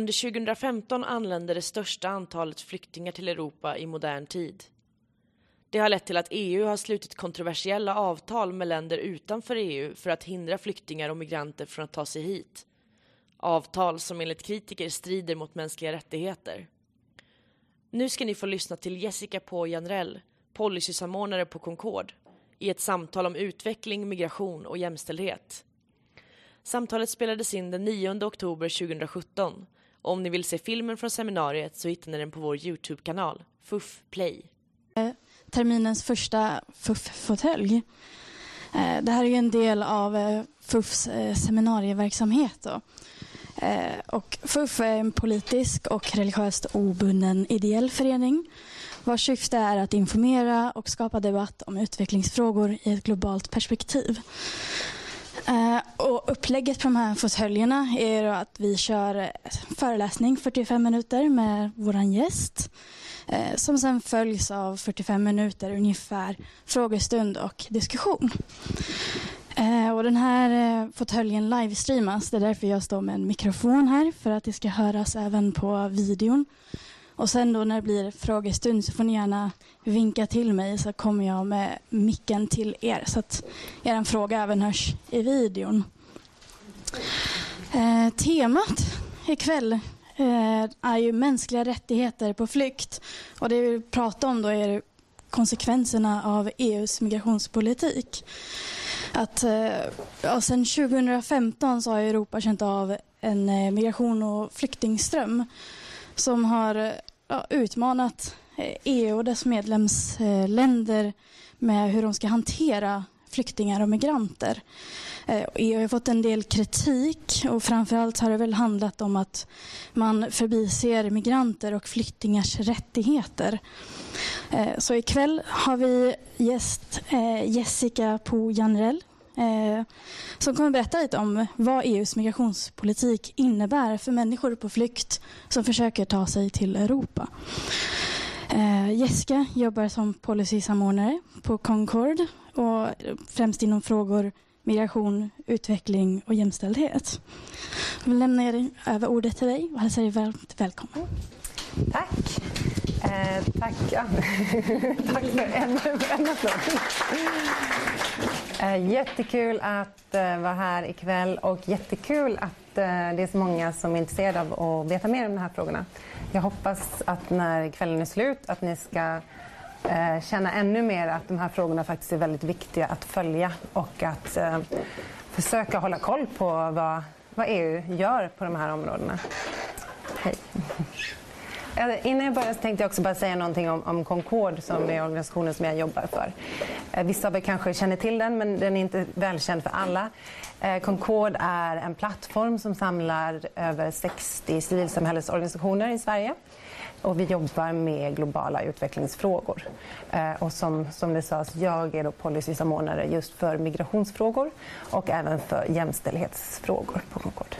Under 2015 anlände det största antalet flyktingar till Europa i modern tid. Det har lett till att EU har slutit kontroversiella avtal med länder utanför EU för att hindra flyktingar och migranter från att ta sig hit. Avtal som enligt kritiker strider mot mänskliga rättigheter. Nu ska ni få lyssna till Jessica På Janrell, policysamordnare på Concord, i ett samtal om utveckling, migration och jämställdhet. Samtalet spelades in den 9 oktober 2017 om ni vill se filmen från seminariet så hittar ni den på vår Youtube-kanal, FUF Play. Eh, terminens första FUF-fåtölj. Eh, det här är en del av eh, FUFs seminarieverksamhet. Då. Och FUF är en politisk och religiöst obunden ideell förening vars syfte är att informera och skapa debatt om utvecklingsfrågor i ett globalt perspektiv. Eh, och upplägget på de här fåtöljerna är att vi kör eh, föreläsning 45 minuter med vår gäst eh, som sen följs av 45 minuter ungefär frågestund och diskussion. Och den här eh, fåtöljen livestreamas. Det är därför jag står med en mikrofon här för att det ska höras även på videon. Och sen då när det blir frågestund så får ni gärna vinka till mig så kommer jag med micken till er så att er fråga även hörs i videon. Eh, temat ikväll Eh, är ju mänskliga rättigheter på flykt. Och det vi vill prata om då är konsekvenserna av EUs migrationspolitik. Att, eh, ja, sen 2015 så har Europa känt av en eh, migration och flyktingström som har ja, utmanat eh, EU och dess medlemsländer med hur de ska hantera flyktingar och migranter. Eh, EU har fått en del kritik och framförallt har det väl handlat om att man förbiser migranter och flyktingars rättigheter. Eh, så ikväll har vi gäst Jessica Jessica Janrell Eh, som kommer berätta lite om vad EUs migrationspolitik innebär för människor på flykt som försöker ta sig till Europa. Eh, Jessica jobbar som policysamordnare på Concord och främst inom frågor migration, utveckling och jämställdhet. Jag vill lämna över ordet till dig och hälsar dig varmt välkommen. Tack. Eh, tack. Tack för en, en applåd. Eh, jättekul att eh, vara här ikväll och jättekul att eh, det är så många som är intresserade av att veta mer om de här frågorna. Jag hoppas att när kvällen är slut att ni ska eh, känna ännu mer att de här frågorna faktiskt är väldigt viktiga att följa och att eh, försöka hålla koll på vad, vad EU gör på de här områdena. Hej. Eh, innan jag börjar så tänkte jag också bara säga någonting om, om Concord som är organisationen som jag jobbar för. Eh, vissa av er kanske känner till den men den är inte välkänd för alla. Eh, Concord är en plattform som samlar över 60 civilsamhällesorganisationer i Sverige och vi jobbar med globala utvecklingsfrågor. Eh, och som, som det sades, jag är då policysamordnare just för migrationsfrågor och även för jämställdhetsfrågor på Concord.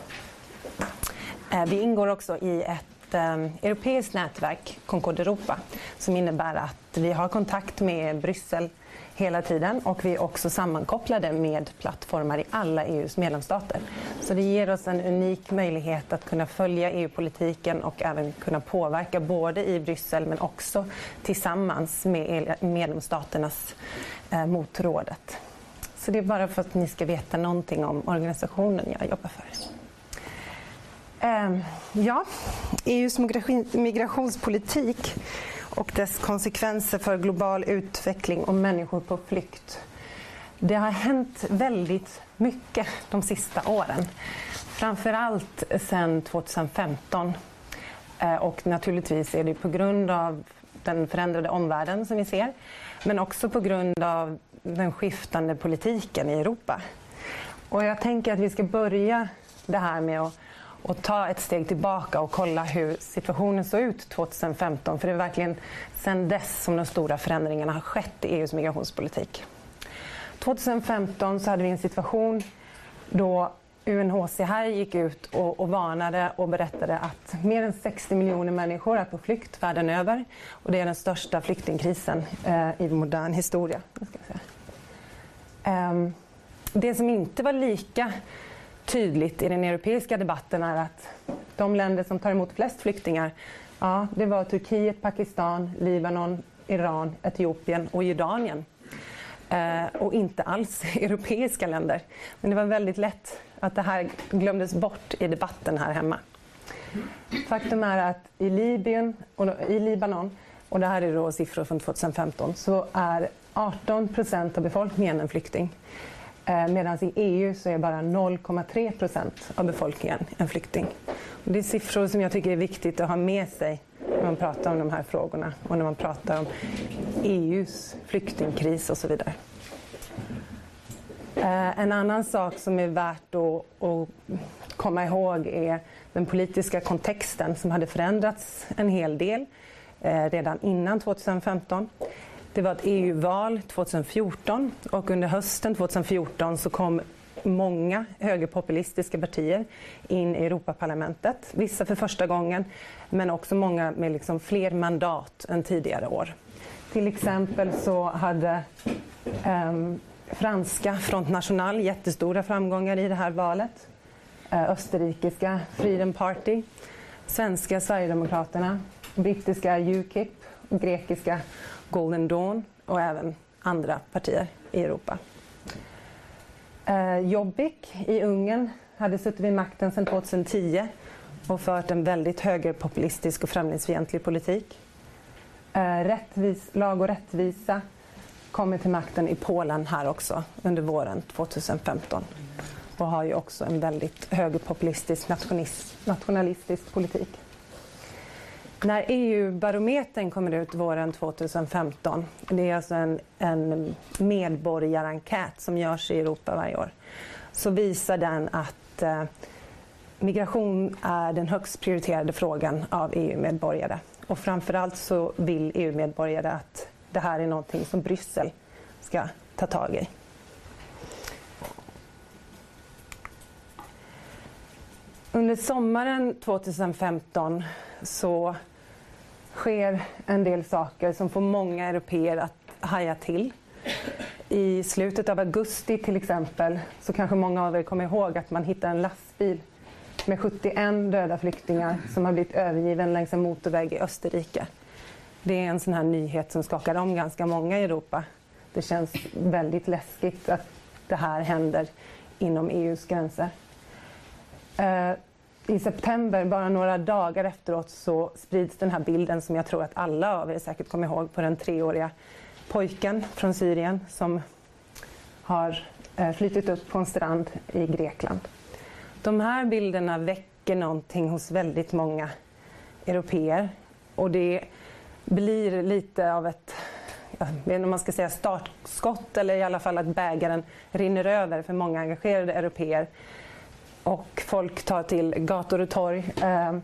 Eh, vi ingår också i ett eh, europeiskt nätverk, Concord Europa, som innebär att vi har kontakt med Bryssel hela tiden och vi är också sammankopplade med plattformar i alla EUs medlemsstater. Så det ger oss en unik möjlighet att kunna följa EU-politiken och även kunna påverka både i Bryssel men också tillsammans med medlemsstaternas eh, mot rådet. Så det är bara för att ni ska veta någonting om organisationen jag jobbar för. Ehm, ja, EUs migrationspolitik och dess konsekvenser för global utveckling och människor på flykt. Det har hänt väldigt mycket de sista åren. Framförallt sedan 2015. Ehm, och naturligtvis är det på grund av den förändrade omvärlden som vi ser. Men också på grund av den skiftande politiken i Europa. Och jag tänker att vi ska börja det här med att och ta ett steg tillbaka och kolla hur situationen såg ut 2015. För det är verkligen sedan dess som de stora förändringarna har skett i EUs migrationspolitik. 2015 så hade vi en situation då UNHCR gick ut och, och, varnade och berättade att mer än 60 miljoner människor är på flykt världen över. Och det är den största flyktingkrisen eh, i modern historia. Eh, det som inte var lika tydligt i den europeiska debatten är att de länder som tar emot flest flyktingar, ja, det var Turkiet, Pakistan, Libanon, Iran, Etiopien och Jordanien. Eh, och inte alls europeiska länder. Men det var väldigt lätt att det här glömdes bort i debatten här hemma. Faktum är att i, Libyen och, i Libanon, och det här är då siffror från 2015, så är 18 procent av befolkningen en flykting. Eh, Medan i EU så är bara 0,3 procent av befolkningen en flykting. Och det är siffror som jag tycker är viktigt att ha med sig när man pratar om de här frågorna och när man pratar om EUs flyktingkris och så vidare. Eh, en annan sak som är värt att, komma ihåg är den politiska kontexten som hade förändrats en hel del eh, redan innan 2015. Det var ett EU-val 2014 och under hösten 2014 så kom många högerpopulistiska partier in i Europaparlamentet. Vissa för första gången, men också många med liksom fler mandat än tidigare år. Till exempel så hade um, franska Front National jättestora framgångar i det här valet. Uh, österrikiska Freedom Party, svenska Sverigedemokraterna, brittiska Ukip, grekiska Golden Dawn och även andra partier i Europa. Eh, Jobbik i Ungern hade suttit vid makten sedan 2010 och fört en väldigt högerpopulistisk och främlingsfientlig politik. Eh, rättvis, lag och rättvisa kommer till makten i Polen här också under våren 2015 och har ju också en väldigt högerpopulistisk nationalistisk politik. När EU-barometern kommer ut våren 2015, det är alltså en, en medborgarenkät som görs i Europa varje år, så visar den att eh, migration är den högst prioriterade frågan av EU-medborgare. Och framförallt så vill EU-medborgare att det här är någonting som Bryssel ska ta tag i. Under sommaren 2015 så sker en del saker som får många europeer att haja till. I slutet av augusti till exempel så kanske många av er kommer ihåg att man hittade en lastbil med 71 döda flyktingar som har blivit övergiven längs en motorväg i Österrike. Det är en sån här nyhet som skakar om ganska många i Europa. Det känns väldigt läskigt att det här händer inom EUs gränser. Eh, i september, bara några dagar efteråt, så sprids den här bilden som jag tror att alla av er säkert kommer ihåg på den treåriga pojken från Syrien som har eh, flyttit upp på en strand i Grekland. De här bilderna väcker någonting hos väldigt många europeer och det blir lite av ett jag vet inte om man ska säga startskott eller i alla fall att bägaren rinner över för många engagerade europeer och folk tar till gator och torg. Eh,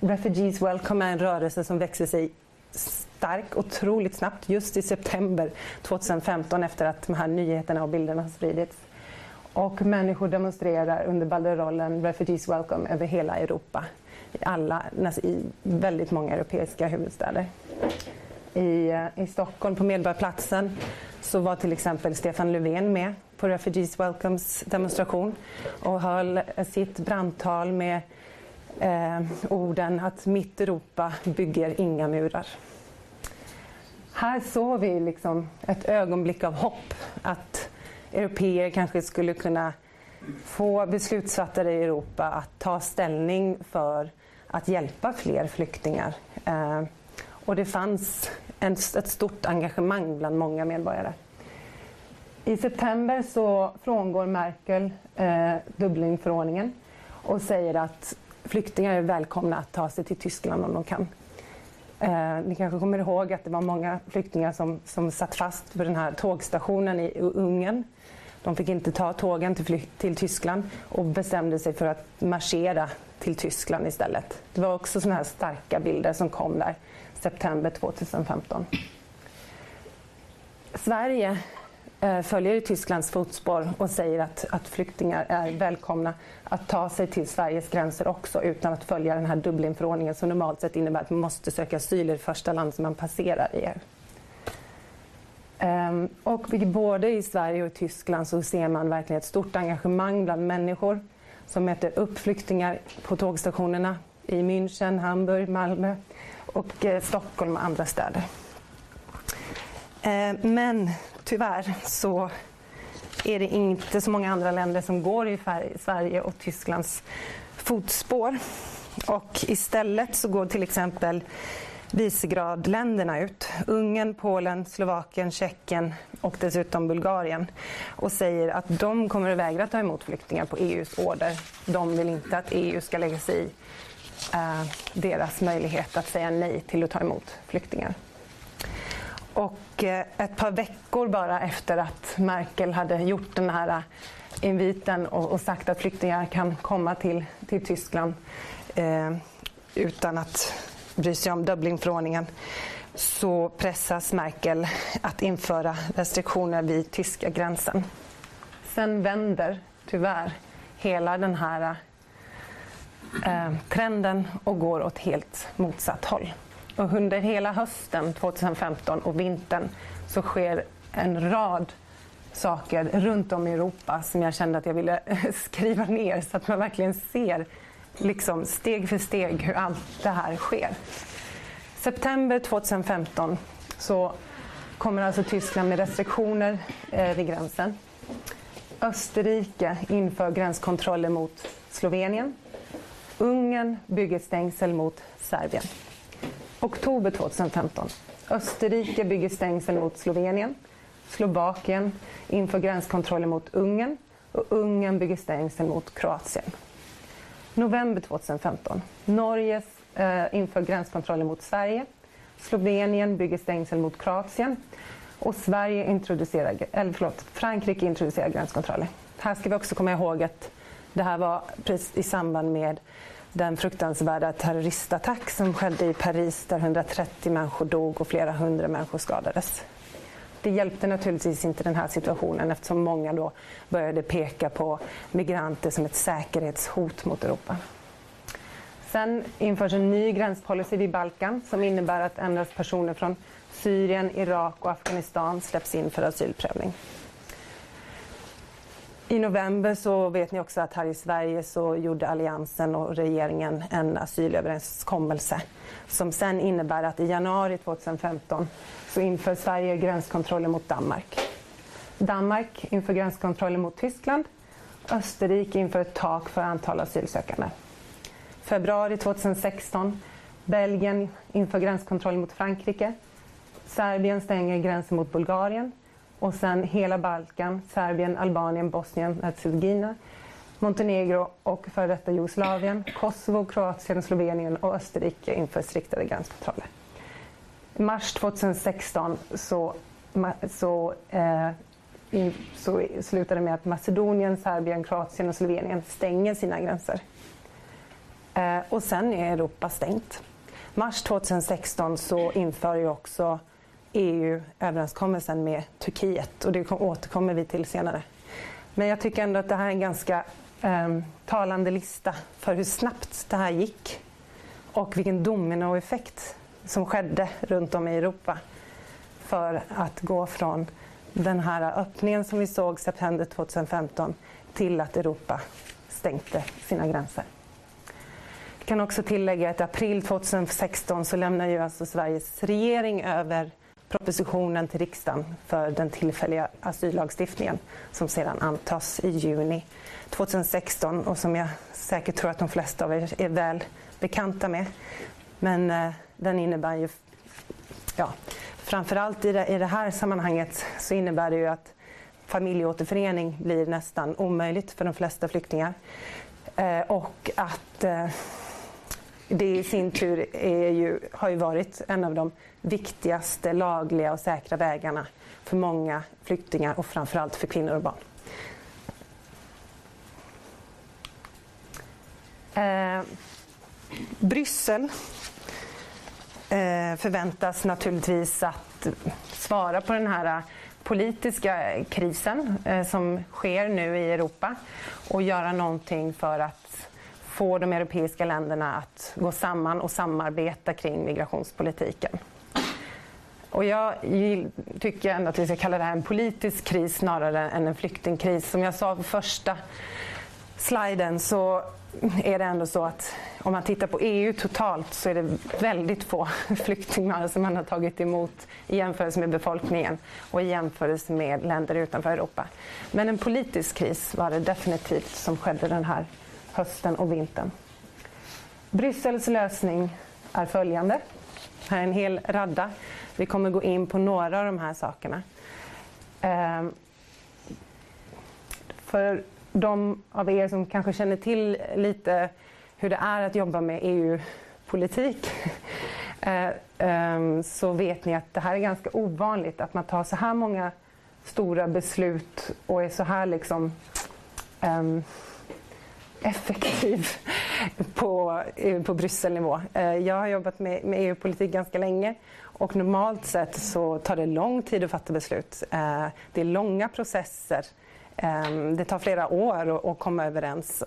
Refugees Welcome är en rörelse som växer sig stark otroligt snabbt just i september 2015 efter att de här nyheterna och bilderna har spridits. Och människor demonstrerar under banderollen Refugees Welcome över hela Europa. I, alla, I väldigt många europeiska huvudstäder. I, eh, I Stockholm på Medborgarplatsen så var till exempel Stefan Löfven med på Refugees Welcomes demonstration och höll eh, sitt brandtal med eh, orden att mitt Europa bygger inga murar. Här såg vi liksom ett ögonblick av hopp att europeer kanske skulle kunna få beslutsfattare i Europa att ta ställning för att hjälpa fler flyktingar. Eh, och det fanns en, ett stort engagemang bland många medborgare. I september så frångår Merkel eh, Dublinförordningen och säger att flyktingar är välkomna att ta sig till Tyskland om de kan. Eh, ni kanske kommer ihåg att det var många flyktingar som, som satt fast på den här tågstationen i Ungern. De fick inte ta tågen till, till Tyskland och bestämde sig för att marschera till Tyskland istället. Det var också sådana här starka bilder som kom där september 2015. Sverige eh, följer i Tysklands fotspår och säger att, att flyktingar är välkomna att ta sig till Sveriges gränser också utan att följa den här Dublinförordningen som normalt sett innebär att man måste söka asyl i det första land som man passerar i. Um, och både i Sverige och i Tyskland så ser man verkligen ett stort engagemang bland människor som möter upp flyktingar på tågstationerna i München, Hamburg, Malmö och eh, Stockholm och andra städer. Eh, men tyvärr så är det inte så många andra länder som går i Sverige och Tysklands fotspår. Och istället så går till exempel Visegradländerna ut. Ungern, Polen, Slovakien, Tjeckien och dessutom Bulgarien och säger att de kommer att vägra ta emot flyktingar på EUs order. De vill inte att EU ska lägga sig i Eh, deras möjlighet att säga nej till att ta emot flyktingar. Och eh, ett par veckor bara efter att Merkel hade gjort den här eh, inviten och, och sagt att flyktingar kan komma till, till Tyskland eh, utan att bry sig om Dublinförordningen så pressas Merkel att införa restriktioner vid tyska gränsen. Sen vänder tyvärr hela den här eh, eh, trenden och går åt helt motsatt håll. Och under hela hösten 2015 och vintern så sker en rad saker runt om i Europa som jag kände att jag ville skriva ner så att man verkligen ser liksom steg för steg hur allt det här sker. September 2015 så kommer alltså Tyskland med restriktioner eh, vid gränsen. Österrike inför gränskontroller mot Slovenien. Ungern bygger stängsel mot Serbien. Oktober 2015. Österrike bygger stängsel mot Slovenien. Slovakien inför gränskontroller mot Ungern och Ungern bygger stängsel mot Kroatien. November 2015. Norge eh, inför gränskontroller mot Sverige. Slovenien bygger stängsel mot Kroatien. Och Sverige introducerar, eller förlåt, Frankrike introducerar gränskontroller. Här ska vi också komma ihåg att det här var i samband med den fruktansvärda terroristattack som skedde i Paris där 130 människor dog och flera hundra människor skadades. Det hjälpte naturligtvis inte den här situationen eftersom många då började peka på migranter som ett säkerhetshot mot Europa. Sen införs en ny gränspolicy vid Balkan som innebär att endast personer från Syrien, Irak och Afghanistan släpps in för asylprövning. I november så vet ni också att här i Sverige så gjorde Alliansen och regeringen en asylöverenskommelse som sen innebär att i januari 2015 så inför Sverige gränskontroller mot Danmark. Danmark inför gränskontroller mot Tyskland. Österrike inför ett tak för antal asylsökande. Februari 2016 Belgien inför gränskontroller mot Frankrike. Serbien stänger gränsen mot Bulgarien och sen hela Balkan, Serbien, Albanien, Bosnien, Hercegovina, Montenegro och före detta Jugoslavien, Kosovo, Kroatien, Slovenien och Österrike inför striktare gränskontroller. I mars 2016 så, så, eh, i, så slutar det med att Macedonien, Serbien, Kroatien och Slovenien stänger sina gränser. Eh, och sen är Europa stängt. Mars 2016 så inför ju också EU överenskommelsen med Turkiet och det återkommer vi till senare. Men jag tycker ändå att det här är en ganska eh, talande lista för hur snabbt det här gick och vilken dominoeffekt som skedde runt om i Europa för att gå från den här öppningen som vi såg september 2015 till att Europa stängde sina gränser. Jag kan också tillägga att i april 2016 så lämnar ju alltså Sveriges regering över propositionen till riksdagen för den tillfälliga asyllagstiftningen som sedan antas i juni 2016 och som jag säkert tror att de flesta av er är väl bekanta med. Men eh, den innebär ju, ja, framförallt i det, i det här sammanhanget så innebär det ju att familjeåterförening blir nästan omöjligt för de flesta flyktingar. Eh, och att eh, det i sin tur ju, har ju varit en av de viktigaste lagliga och säkra vägarna för många flyktingar och framförallt för kvinnor och barn. Eh, Bryssel eh, förväntas naturligtvis att svara på den här politiska krisen eh, som sker nu i Europa och göra någonting för att få de europeiska länderna att gå samman och samarbeta kring migrationspolitiken. Och jag tycker ändå att vi ska kalla det här en politisk kris snarare än en flyktingkris. Som jag sa på första sliden så är det ändå så att om man tittar på EU totalt så är det väldigt få flyktingar som man har tagit emot i jämförelse med befolkningen och i jämförelse med länder utanför Europa. Men en politisk kris var det definitivt som skedde den här hösten och vintern. Bryssels lösning är följande. Här är en hel radda. Vi kommer gå in på några av de här sakerna. Ehm, för de av er som kanske känner till lite hur det är att jobba med EU-politik eh, ehm, så vet ni att det här är ganska ovanligt att man tar så här många stora beslut och är så här liksom ehm, effektiv på, eh, på Brysselnivå. Eh, jag har jobbat med, med EU-politik ganska länge och normalt sett så tar det lång tid att fatta beslut. Eh, det är långa processer ehm, det tar flera år att komma överens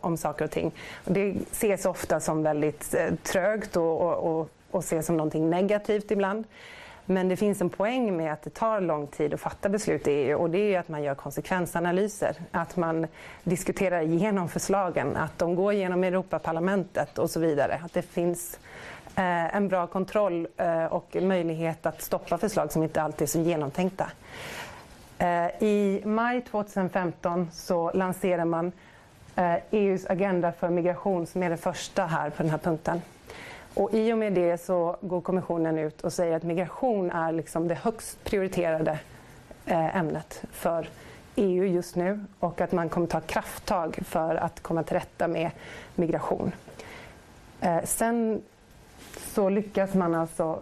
om saker och ting. Det ses ofta som väldigt trögt och, och, och ses som någonting negativt ibland. Men det finns en poäng med att det tar lång tid att fatta beslut i EU och det är att man gör konsekvensanalyser. Att man diskuterar igenom förslagen, att de går genom Europaparlamentet och så vidare. Att det finns eh, en bra kontroll eh, och möjlighet att stoppa förslag som inte alltid är så genomtänkta. Eh, I maj 2015 så lanserar man EUs eh, e agenda för migration som är det första här på den här punkten. Och I och med det så går kommissionen ut och säger att migration är liksom det högst prioriterade eh, ämnet för EU just nu och att man kommer ta krafttag för att komma till rätta med migration. Eh, sen så lyckas man alltså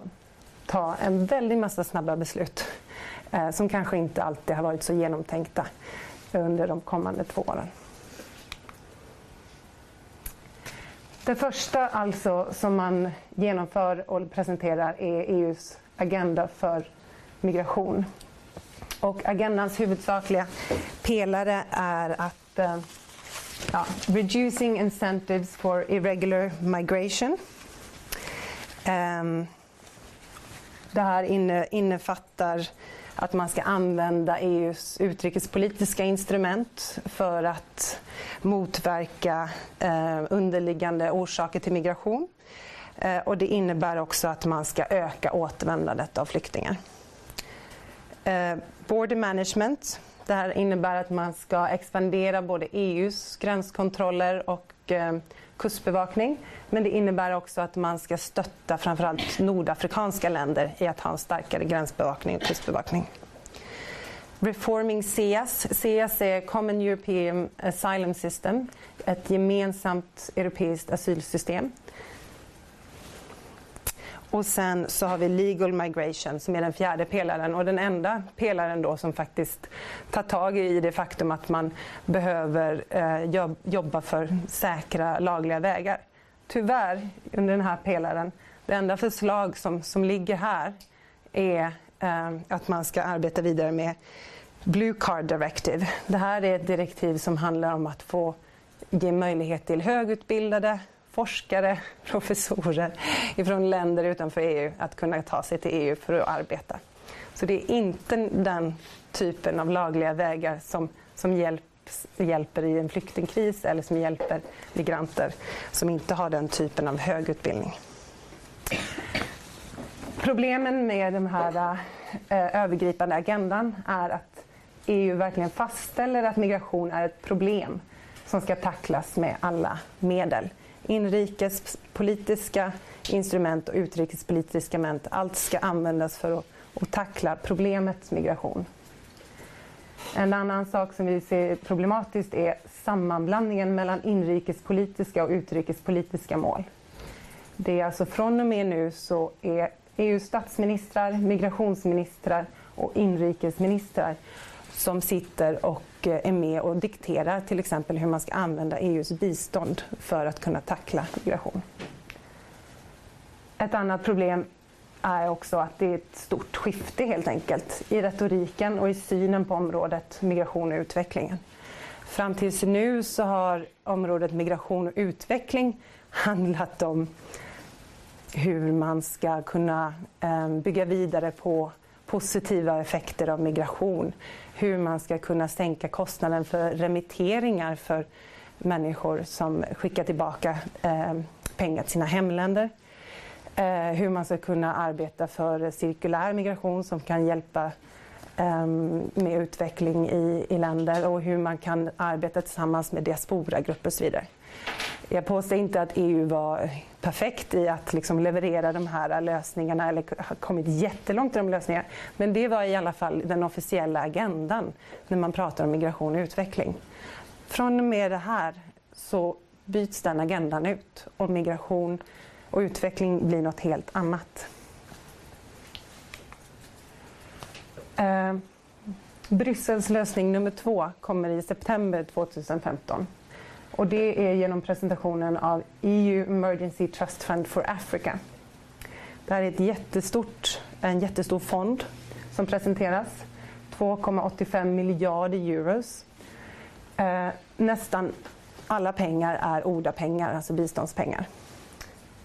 ta en väldig massa snabba beslut eh, som kanske inte alltid har varit så genomtänkta under de kommande två åren. Det första alltså som man genomför och presenterar är EUs agenda för migration. Och agendans huvudsakliga pelare är att eh, ja, reducing incentives for irregular migration. Um, det här inne, innefattar att man ska använda EUs utrikespolitiska instrument för att motverka eh, underliggande orsaker till migration. Eh, och det innebär också att man ska öka återvändandet av flyktingar. Eh, border management. Det här innebär att man ska expandera både EUs gränskontroller och eh, kustbevakning. Men det innebär också att man ska stötta framförallt nordafrikanska länder i att ha en starkare gränsbevakning och kustbevakning. Reforming CEAS. CEAS är Common European Asylum System, ett gemensamt europeiskt asylsystem. Och sen så har vi legal migration som är den fjärde pelaren och den enda pelaren då som faktiskt tar tag i det faktum att man behöver eh, jobba för säkra lagliga vägar. Tyvärr under den här pelaren, det enda förslag som, som ligger här är eh, att man ska arbeta vidare med Blue Card Directive. Det här är ett direktiv som handlar om att få ge möjlighet till högutbildade forskare, professorer från länder utanför EU att kunna ta sig till EU för att arbeta. Så det är inte den typen av lagliga vägar som, som hjälps, hjälper i en flyktingkris eller som hjälper migranter som inte har den typen av högutbildning. Problemen med den här eh, övergripande agendan är att EU verkligen fastställer att migration är ett problem som ska tacklas med alla medel inrikespolitiska instrument och utrikespolitiska instrument. Allt ska användas för att, att tackla problemet migration. En annan sak som vi ser problematiskt är sammanblandningen mellan inrikespolitiska och utrikespolitiska mål. Det är alltså från och med nu så är EUs statsministrar, migrationsministrar och inrikesministrar som sitter och eh, är med och dikterar till exempel hur man ska använda EUs bistånd för att kunna tackla migration. Ett annat problem är också att det är ett stort skifte helt enkelt i retoriken och i synen på området migration och utveckling. Fram tills nu så har området migration och utveckling handlat om hur man ska kunna eh, bygga vidare på positiva effekter av migration hur man ska kunna sänka kostnaden för remitteringar för människor som skickar tillbaka eh, pengar till sina hemländer. Eh, hur man ska kunna arbeta för cirkulär migration som kan hjälpa eh, med utveckling i, i länder och hur man kan arbeta tillsammans med diasporagrupper och så vidare. Jag påstår inte att EU var perfekt i att liksom leverera de här lösningarna eller har kommit jättelångt i de lösningarna. Men det var i alla fall den officiella agendan när man pratar om migration och utveckling. Från och med det här så byts den agendan ut och migration och utveckling blir något helt annat. Eh, Bryssels lösning nummer två kommer i september 2015. Och det är genom presentationen av EU Emergency Trust Fund for Africa. Det här är ett jättestort, en jättestor fond som presenteras. 2,85 miljarder euros. Eh, nästan alla pengar är ODA-pengar, alltså biståndspengar.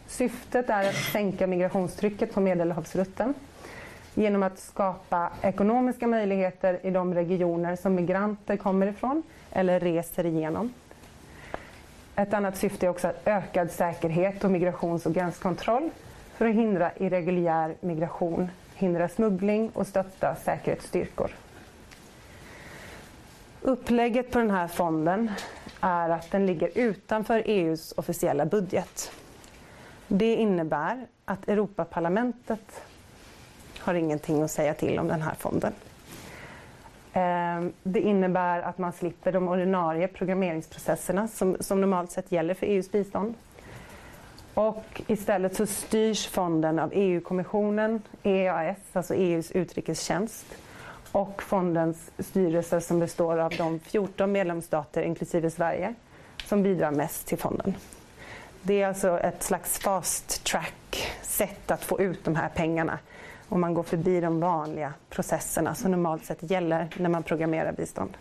Syftet är att sänka migrationstrycket på Medelhavsrutten genom att skapa ekonomiska möjligheter i de regioner som migranter kommer ifrån eller reser igenom. Ett annat syfte är också ökad säkerhet och migrations och gränskontroll för att hindra irreguljär migration, hindra smuggling och stötta säkerhetsstyrkor. Upplägget på den här fonden är att den ligger utanför EUs officiella budget. Det innebär att Europaparlamentet har ingenting att säga till om den här fonden. Ehm, det innebär att man slipper de ordinarie programmeringsprocesserna som, som normalt sett gäller för EUs bistånd. Och istället så styrs fonden av EU-kommissionen, EAS, alltså EUs utrikestjänst och fondens styrelse som består av de 14 medlemsstater, inklusive Sverige, som bidrar mest till fonden. Det är alltså ett slags fast track sätt att få ut de här pengarna och man går förbi de vanliga processerna som normalt sett gäller när man programmerar bistånd.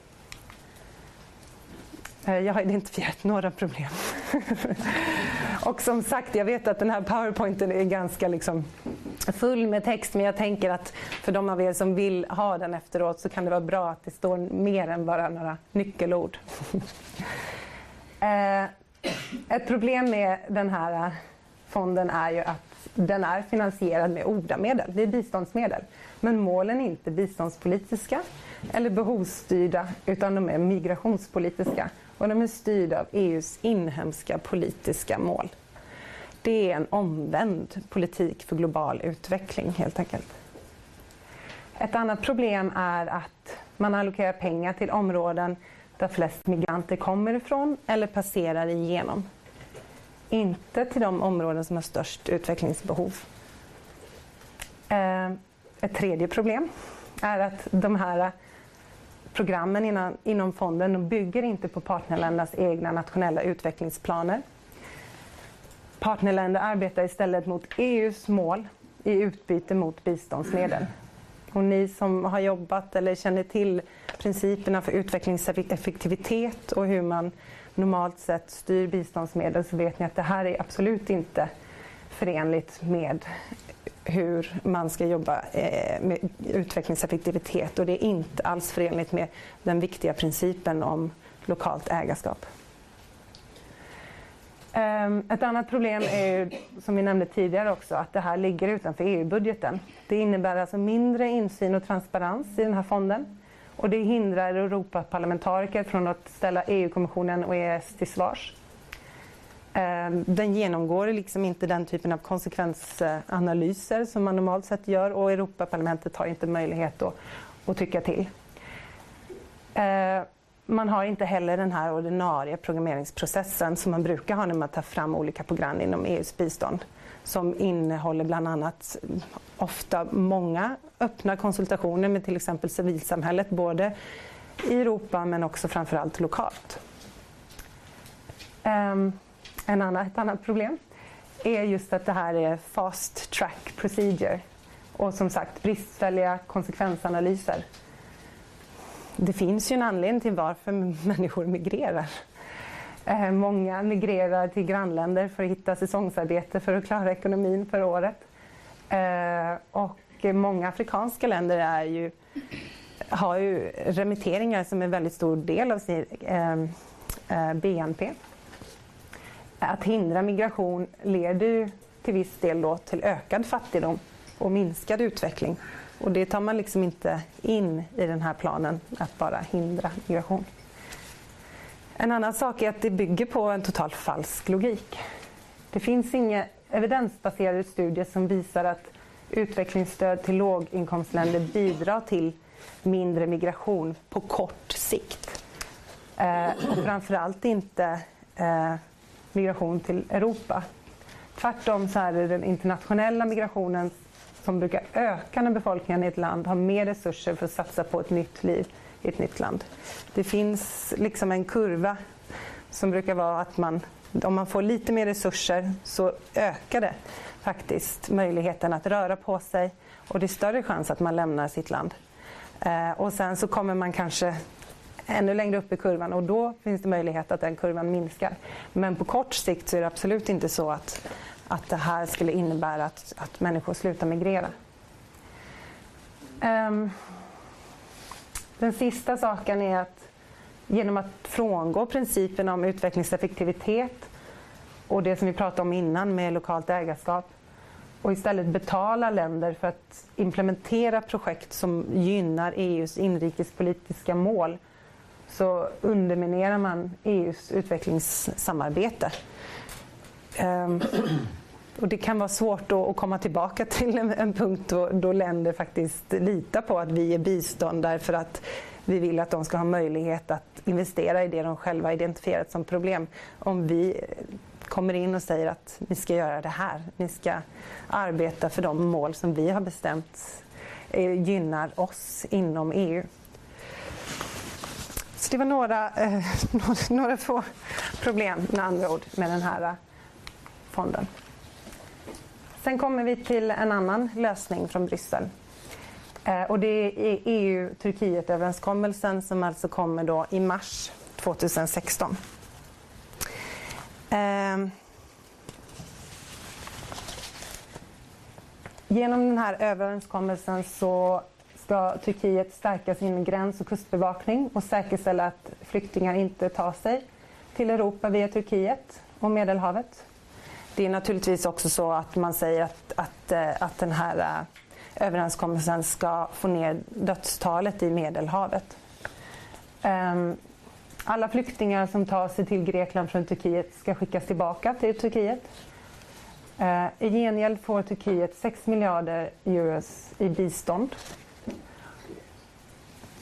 Eh, jag har identifierat några problem. och som sagt, jag vet att den här powerpointen är ganska liksom full med text men jag tänker att för de av er som vill ha den efteråt så kan det vara bra att det står mer än bara några nyckelord. Eh, ett problem med den här fonden är ju att den är finansierad med ODA-medel, det är biståndsmedel. Men målen är inte biståndspolitiska eller behovsstyrda utan de är migrationspolitiska och de är styrda av EUs inhemska politiska mål. Det är en omvänd politik för global utveckling helt enkelt. Ett annat problem är att man allokerar pengar till områden där flest migranter kommer ifrån eller passerar igenom inte till de områden som har störst utvecklingsbehov. Eh, ett tredje problem är att de här programmen inom, inom fonden de bygger inte på partnerländernas egna nationella utvecklingsplaner. Partnerländer arbetar istället mot EUs mål i utbyte mot biståndsmedel. Och ni som har jobbat eller känner till principerna för utvecklingseffektivitet och hur man normalt sett styr biståndsmedel så vet ni att det här är absolut inte förenligt med hur man ska jobba eh, med utvecklingseffektivitet och det är inte alls förenligt med den viktiga principen om lokalt ägarskap. Ehm, ett annat problem är, som vi nämnde tidigare också, att det här ligger utanför EU-budgeten. Det innebär alltså mindre insyn och transparens i den här fonden. Och det hindrar Europaparlamentariker från att ställa EU-kommissionen och EES till svars. Ehm, den genomgår liksom inte den typen av konsekvensanalyser som man normalt sett gör och Europaparlamentet har inte möjlighet att, att tycka till. Ehm, man har inte heller den här ordinarie programmeringsprocessen som man brukar ha när man tar fram olika program inom EUs bistånd som innehåller bland annat ofta många öppna konsultationer med till exempel civilsamhället både i Europa men också framförallt lokalt. Um, en annan, ett annat problem är just att det här är fast track procedure och som sagt bristfälliga konsekvensanalyser. Det finns ju en anledning till varför människor migrerar. Eh, många migrerar till grannländer för att hitta säsongsarbete för att klara ekonomin för året. Eh, och många afrikanska länder är ju, har ju remitteringar som en väldigt stor del av sin, eh, BNP. Att hindra migration leder ju till viss del då till ökad fattigdom och minskad utveckling. Och det tar man liksom inte in i den här planen, att bara hindra migration. En annan sak är att det bygger på en totalt falsk logik. Det finns inga evidensbaserade studier som visar att utvecklingsstöd till låginkomstländer bidrar till mindre migration på kort sikt. Eh, och framförallt inte eh, migration till Europa. Tvärtom så är det den internationella migrationen som brukar öka när befolkningen i ett land har mer resurser för att satsa på ett nytt liv i ett nytt land. Det finns liksom en kurva som brukar vara att man, om man får lite mer resurser så ökar det faktiskt möjligheten att röra på sig och det är större chans att man lämnar sitt land. Eh, och sen så kommer man kanske ännu längre upp i kurvan och då finns det möjlighet att den kurvan minskar. Men på kort sikt så är det absolut inte så att, att det här skulle innebära att, att människor slutar migrera. Um, den sista saken är att genom att frångå principen om utvecklingseffektivitet och det som vi pratade om innan med lokalt ägarskap och istället betala länder för att implementera projekt som gynnar EUs inrikespolitiska mål så underminerar man EUs utvecklingssamarbete. Ehm, och det kan vara svårt att komma tillbaka till en, en punkt då, då, länder faktiskt litar på att vi ger bistånd därför att vi vill att de ska ha möjlighet att investera i det de själva identifierat som problem. Om vi kommer in och säger att ni ska göra det här, ni ska arbeta för de mål som vi har bestämt eh, gynnar oss inom EU. Så det var några, eh, några, några få problem med andra ord med den här eh, fonden. Sen kommer vi till en annan lösning från Bryssel. Eh, och det är e EU-Turkiet-överenskommelsen som alltså kommer då i mars 2016. Eh, genom den här överenskommelsen så ska Turkiet stärka sin gräns och kustbevakning och säkerställa att flyktingar inte tar sig till Europa via Turkiet och Medelhavet. Det är naturligtvis också så att man säger att, att, eh, att den här eh, överenskommelsen ska få ner dödstalet i Medelhavet. Ehm, alla flyktingar som tar sig till Grekland från Turkiet ska skickas tillbaka till Turkiet. Eh, I gengäld får Turkiet 6 miljarder euro i bistånd.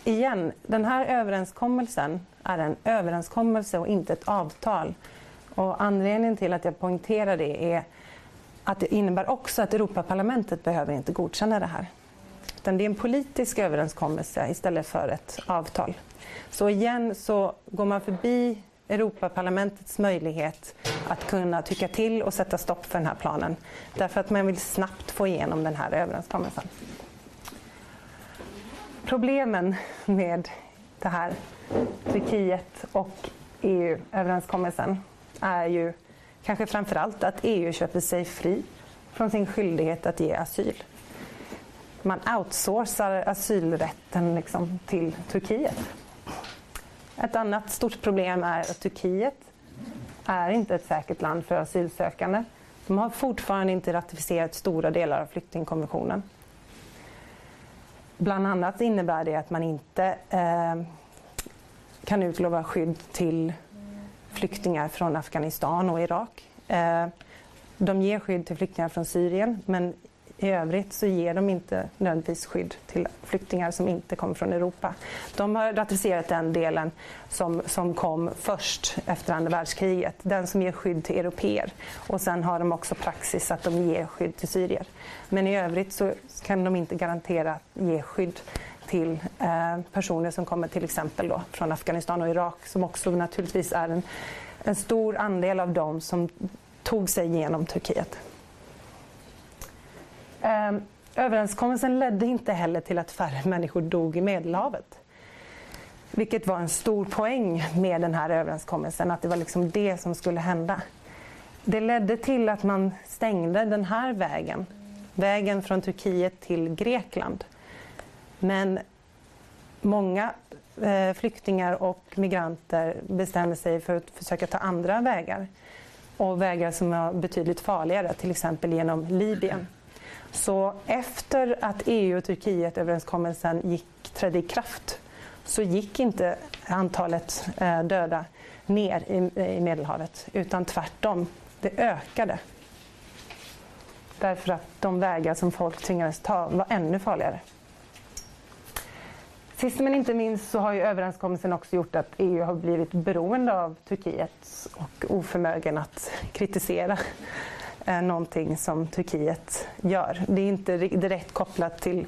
Igen, den här överenskommelsen är en överenskommelse och inte ett avtal. Och anledningen till att jag poängterar det är att det innebär också att Europaparlamentet behöver inte godkänna det här. Utan det är en politisk överenskommelse istället för ett avtal. Så igen så går man förbi Europaparlamentets möjlighet att kunna tycka till och sätta stopp för den här planen. Därför att man vill snabbt få igenom den här överenskommelsen. Problemen med det här Turkiet och EU-överenskommelsen är ju kanske framförallt att EU köper sig fri från sin skyldighet att ge asyl. Man outsourcar asylrätten liksom till Turkiet. Ett annat stort problem är att Turkiet är inte ett säkert land för asylsökande. De har fortfarande inte ratificerat stora delar av flyktingkonventionen. Bland annat innebär det att man inte eh, kan utlova skydd till flyktingar från Afghanistan och Irak. Eh, de ger skydd till flyktingar från Syrien men i övrigt så ger de inte nödvändigtvis skydd till flyktingar som inte kommer från Europa. De har ratificerat den delen som, som kom först efter andra världskriget, den som ger skydd till europeer. Och sen har de också praxis att de ger skydd till syrier. Men i övrigt så kan de inte garantera att ge skydd till eh, personer som kommer till exempel då från Afghanistan och Irak som också naturligtvis är en, en stor andel av dem som tog sig genom Turkiet. Eh, överenskommelsen ledde inte heller till att färre människor dog i Medelhavet. Vilket var en stor poäng med den här överenskommelsen, att det var liksom det som skulle hända. Det ledde till att man stängde den här vägen, vägen från Turkiet till Grekland. Men många eh, flyktingar och migranter bestämmer sig för att försöka ta andra vägar och vägar som är betydligt farligare, till exempel genom Libyen. Så efter att EU och Turkiet-överenskommelsen gick, trädde i kraft så gick inte antalet eh, döda ner i, i Medelhavet utan tvärtom, det ökade. Därför att de vägar som folk tvingades ta var ännu farligare. Sist men inte minst så har ju överenskommelsen också gjort att EU har blivit beroende av Turkiet och oförmögen att kritisera eh, någonting som Turkiet gör. Det är inte direkt kopplat till,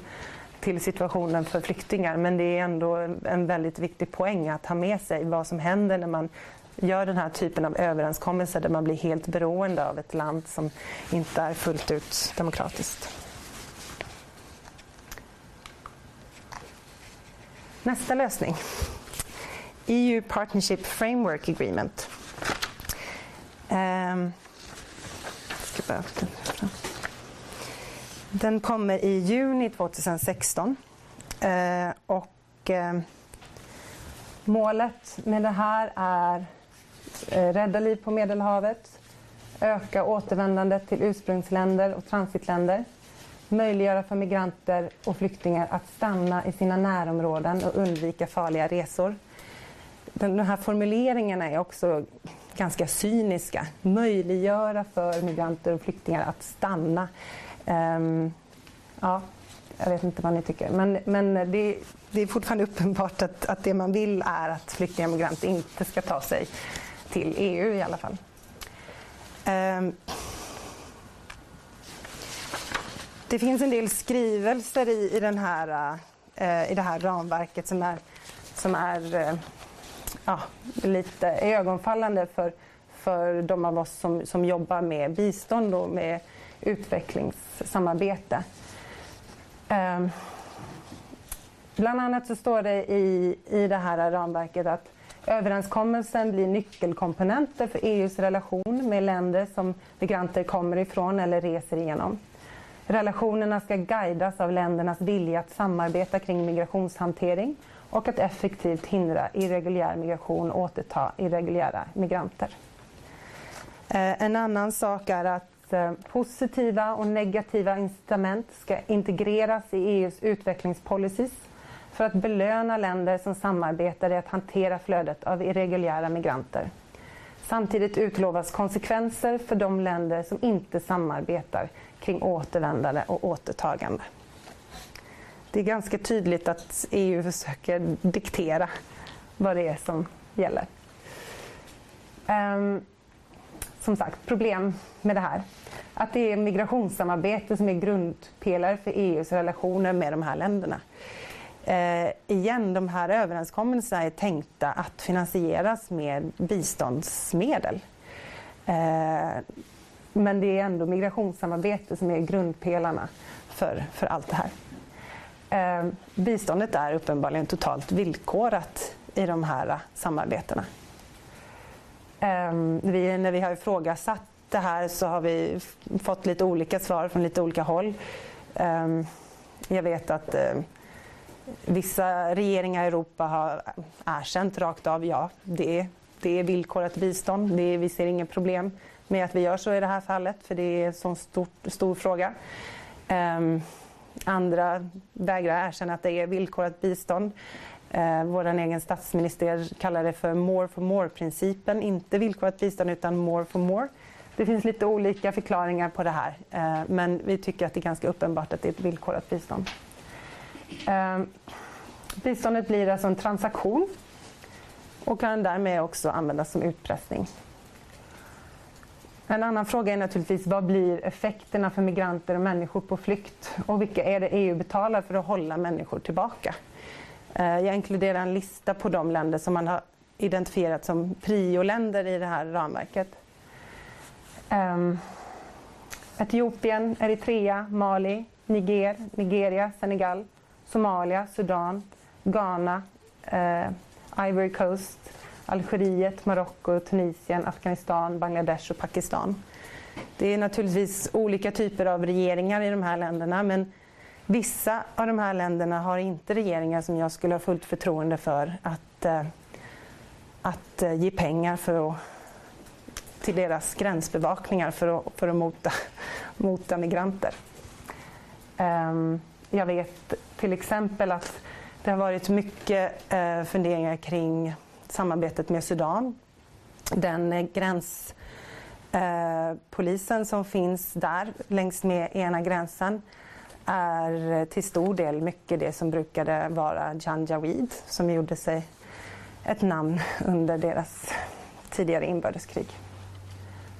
till situationen för flyktingar men det är ändå en väldigt viktig poäng att ha med sig vad som händer när man gör den här typen av överenskommelser där man blir helt beroende av ett land som inte är fullt ut demokratiskt. Nästa lösning. EU Partnership Framework Agreement. Um, den kommer i juni 2016. Uh, eh, och uh, Målet med det här är uh, rädda liv på Medelhavet, öka återvändandet till ursprungsländer och transitländer möjliggöra för migranter och flyktingar att stanna i sina närområden och undvika farliga resor. De här formuleringarna är också ganska cyniska. Möjliggöra för migranter och flyktingar att stanna. Um, ja, jag vet inte vad ni tycker. Men, men det, det är fortfarande uppenbart att, att det man vill är att flyktingar och migranter inte ska ta sig till EU i alla fall. Um, det finns en del skrivelser i, i, den här, eh, i det här ramverket som är, som är eh, ja, lite ögonfallande för, för de av oss som, som jobbar med bistånd och med utvecklingssamarbete. Um, bland annat så står det i, i det här ramverket att överenskommelsen blir nyckelkomponenter för EUs relation med länder som migranter kommer ifrån eller reser igenom. Relationerna ska guidas av ländernas vilja att samarbeta kring migrationshantering och att effektivt hindra irreguljär migration och återta irreguljära migranter. Eh, en annan sak är att eh, positiva och negativa incitament ska integreras i EUs utvecklingspolicies för att belöna länder som samarbetar i att hantera flödet av irreguljära migranter. Samtidigt utlovas konsekvenser för de länder som inte samarbetar kring återvändande och återtagande. Det är ganska tydligt att EU försöker diktera vad det är som gäller. Um, som sagt, problem med det här. Att det är migrationssamarbete som är grundpelare för EUs relationer med de här länderna. Eh, igen, de här överenskommelserna är tänkta att finansieras med biståndsmedel. Eh, men det är ändå migrationssamarbete som är grundpelarna för, för allt det här. Eh, biståndet är uppenbarligen totalt villkorat i de här eh, samarbetena. Eh, vi, när vi har ifrågasatt det här så har vi fått lite olika svar från lite olika håll. Eh, jag vet att eh, vissa regeringar i Europa har erkänt rakt av, ja, det är, det är villkorat bistånd. Det är, vi ser inga problem med att vi gör så i det här fallet, för det är en så stor, stor fråga. Um, andra vägrar erkänna att det är villkorat bistånd. Eh, Vår egen statsminister kallar det för more for more-principen. Inte villkorat bistånd utan more for more. Det finns lite olika förklaringar på det här eh, men vi tycker att det är ganska uppenbart att det är ett villkorat bistånd. Eh, biståndet blir alltså en transaktion och kan därmed också användas som utpressning. En annan fråga är naturligtvis vad blir effekterna för migranter och människor på flykt? Och vilka är det EU betalar för att hålla människor tillbaka? Eh, jag inkluderar en lista på de länder som man har identifierat som prioländer i det här ramverket. Ehm, Etiopien, Eritrea, Mali, Niger, Nigeria, Senegal, Somalia, Sudan, Ghana, eh, Ivory Coast, Algeriet, Marocko, Tunisien, Afghanistan, Bangladesh och Pakistan. Det är naturligtvis olika typer av regeringar i de här länderna men Vissa av de här länderna har inte regeringar som jag skulle ha fullt förtroende för att, eh, att eh, ge pengar för att, till deras gränsbevakningar för att, för att mota, mota migranter. Ehm, jag vet till exempel att det har varit mycket eh, funderingar kring samarbetet med Sudan. Den gränspolisen eh, eh som finns där längs med ena gränsen är till stor del mycket det som brukade vara Janjaweed som gjorde sig ett namn under deras tidigare inbördeskrig.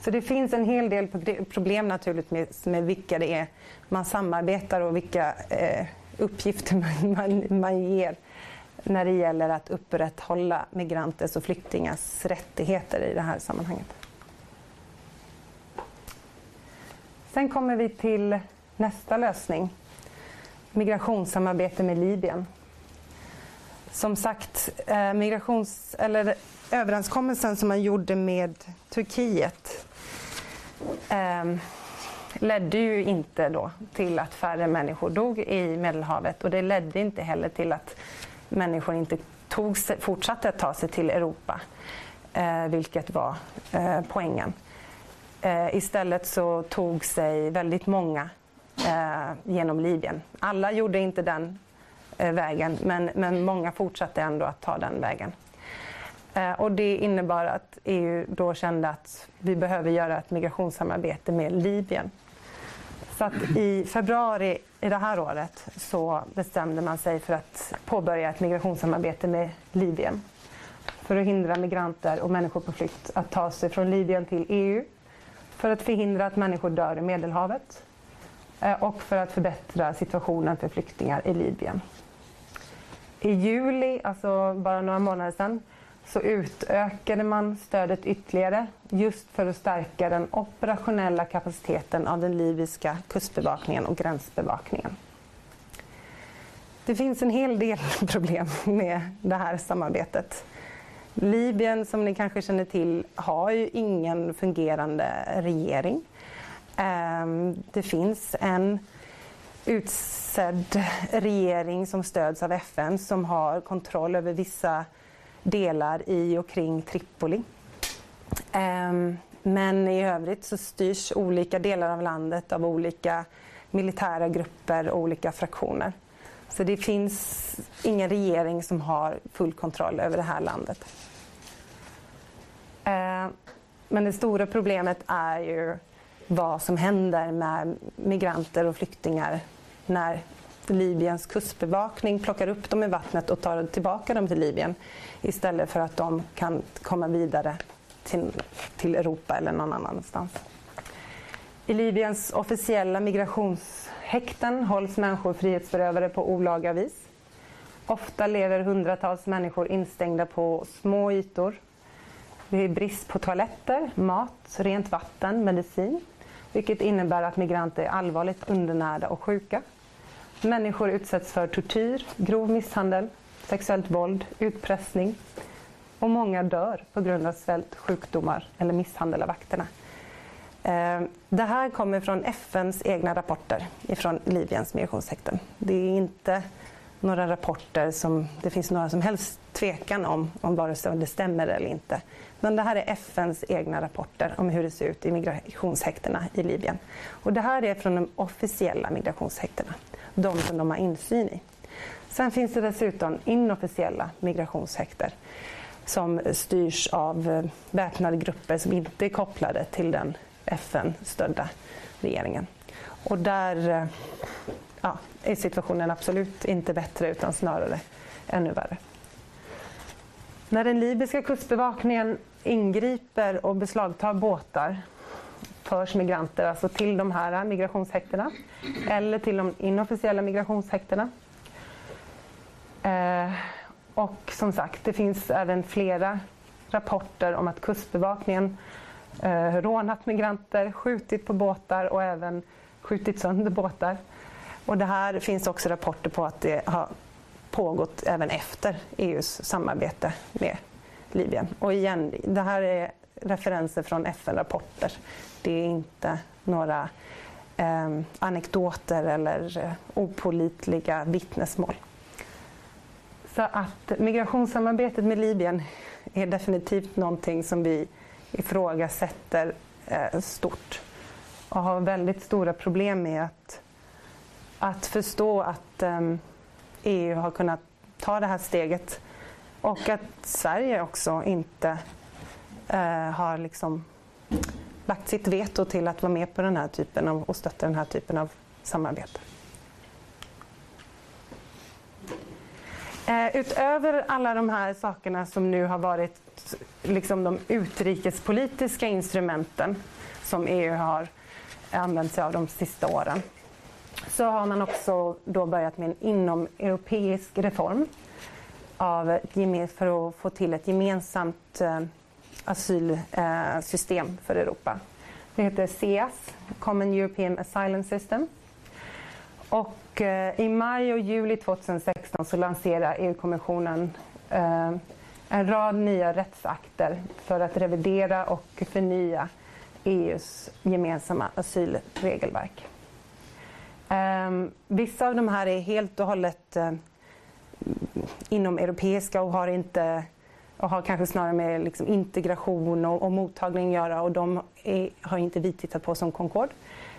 Så det finns en hel del problem naturligtvis med vilka det är man samarbetar och vilka eh, uppgifter man, man, man ger när det gäller att upprätthålla migranters och flyktingars rättigheter i det här sammanhanget. Sen kommer vi till nästa lösning. Migrationssamarbete med Libyen. Som sagt, eh, migrations, eller överenskommelsen som man gjorde med Turkiet eh, ledde ju inte då till att färre människor dog i Medelhavet och det ledde inte heller till att människor inte tog sig, fortsatte att ta sig till Europa, eh, vilket var eh, poängen. Eh, istället så tog sig väldigt många eh, genom Libyen. Alla gjorde inte den eh, vägen, men, men många fortsatte ändå att ta den vägen. Eh, och det innebar att EU då kände att vi behöver göra ett migrationssamarbete med Libyen. Så att i februari i det här året så bestämde man sig för att påbörja ett migrationssamarbete med Libyen. För att hindra migranter och människor på flykt att ta sig från Libyen till EU, för att förhindra att människor dör i Medelhavet. Eh, och för att förbättra situationen för flyktingar i Libyen. I juli, alltså bara några månader sedan, så utökade man stödet ytterligare just för att stärka den operationella kapaciteten av den libyska kustbevakningen och gränsbevakningen. Det finns en hel del problem med det här samarbetet. Libyen, som ni kanske känner till, har ju ingen fungerande regering. Ehm, det finns en utsedd regering som stöds av FN som har kontroll över vissa delar i och kring Tripoli. Ehm, men i övrigt så styrs olika delar av landet av olika militära grupper och olika fraktioner. Så det finns ingen regering som har full kontroll över det här landet. Ehm, men det stora problemet är ju vad som händer med migranter och flyktingar när Libyens kustbevakning plockar upp dem i vattnet och tar tillbaka dem till Libyen istället för att de kan komma vidare till, till Europa eller någon annanstans. I Libyens officiella migrationshäkten hålls människor frihetsberövade på olaga vis. Ofta lever hundratals människor instängda på små ytor. Det är brist på toaletter, mat, rent vatten, medicin vilket innebär att migranter är allvarligt undernärda och sjuka. Människor utsätts för tortyr, grov misshandel, sexuellt våld, utpressning och många dör på grund av svält, sjukdomar eller misshandel av vakterna. Eh, det här kommer från FNs egna rapporter från Libyens migrationshäkten. Det är inte några rapporter som det finns några som helst tvekan om, om vare sig det stämmer eller inte. Men det här är FNs egna rapporter om hur det ser ut i migrationshäktena i Libyen. Och det här är från de officiella migrationshäktena, de som de har insyn i. Sen finns det dessutom inofficiella migrationshäkter som styrs av eh, väpnade grupper som inte är kopplade till den FN-stödda regeringen. Och där eh, ja, är situationen absolut inte bättre utan snarare ännu värre. När den libyska kustbevakningen ingriper och beslagtar båtar förs migranter alltså till de här migrationshäktena eller till de inofficiella migrationshäktena. Eh, och som sagt, det finns även flera rapporter om att Kustbevakningen eh, rånat migranter, skjutit på båtar och även skjutit sönder båtar. Och det här finns också rapporter på att det har pågått även efter EUs samarbete med Libyen. Och igen, det här är referenser från FN-rapporter. Det är inte några eh, anekdoter eller eh, opolitliga vittnesmål. Så att migrationssamarbetet med Libyen är definitivt någonting som vi ifrågasätter eh, stort och har väldigt stora problem med att, att förstå att eh, EU har kunnat ta det här steget och att Sverige också inte eh, har liksom lagt sitt veto till att vara med på den här typen av, och stötta den här typen av samarbete. Eh, utöver alla de här sakerna som nu har varit liksom de utrikespolitiska instrumenten som EU har använt sig av de sista åren så har man också då börjat med en inomeuropeisk reform av, för att få till ett gemensamt eh, asylsystem för Europa. Det heter CEAS, Common European Asylum System. Och eh, i maj och juli 2016 så lanserar EU-kommissionen eh, en rad nya rättsakter för att revidera och förnya EUs gemensamma asylregelverk. Ehm, vissa av de här är helt och hållet eh, inom europeiska och har inte och har kanske snarare med liksom integration och, och mottagning att göra och de är, har inte vi tittat på som Concord.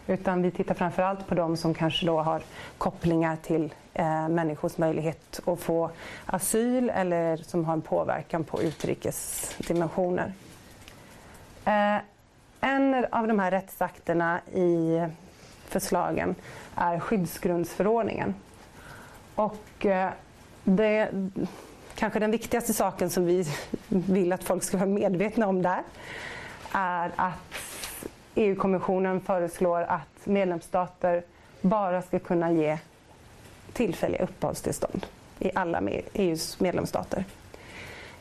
Utan vi tittar framförallt på de som kanske då har kopplingar till eh, människors möjlighet att få asyl eller som har en påverkan på utrikesdimensioner. Eh, en av de här rättsakterna i förslagen är skyddsgrundsförordningen. Och eh, det, kanske den viktigaste saken som vi vill att folk ska vara medvetna om där är att EU-kommissionen föreslår att medlemsstater bara ska kunna ge tillfälliga uppehållstillstånd i alla EUs medlemsstater.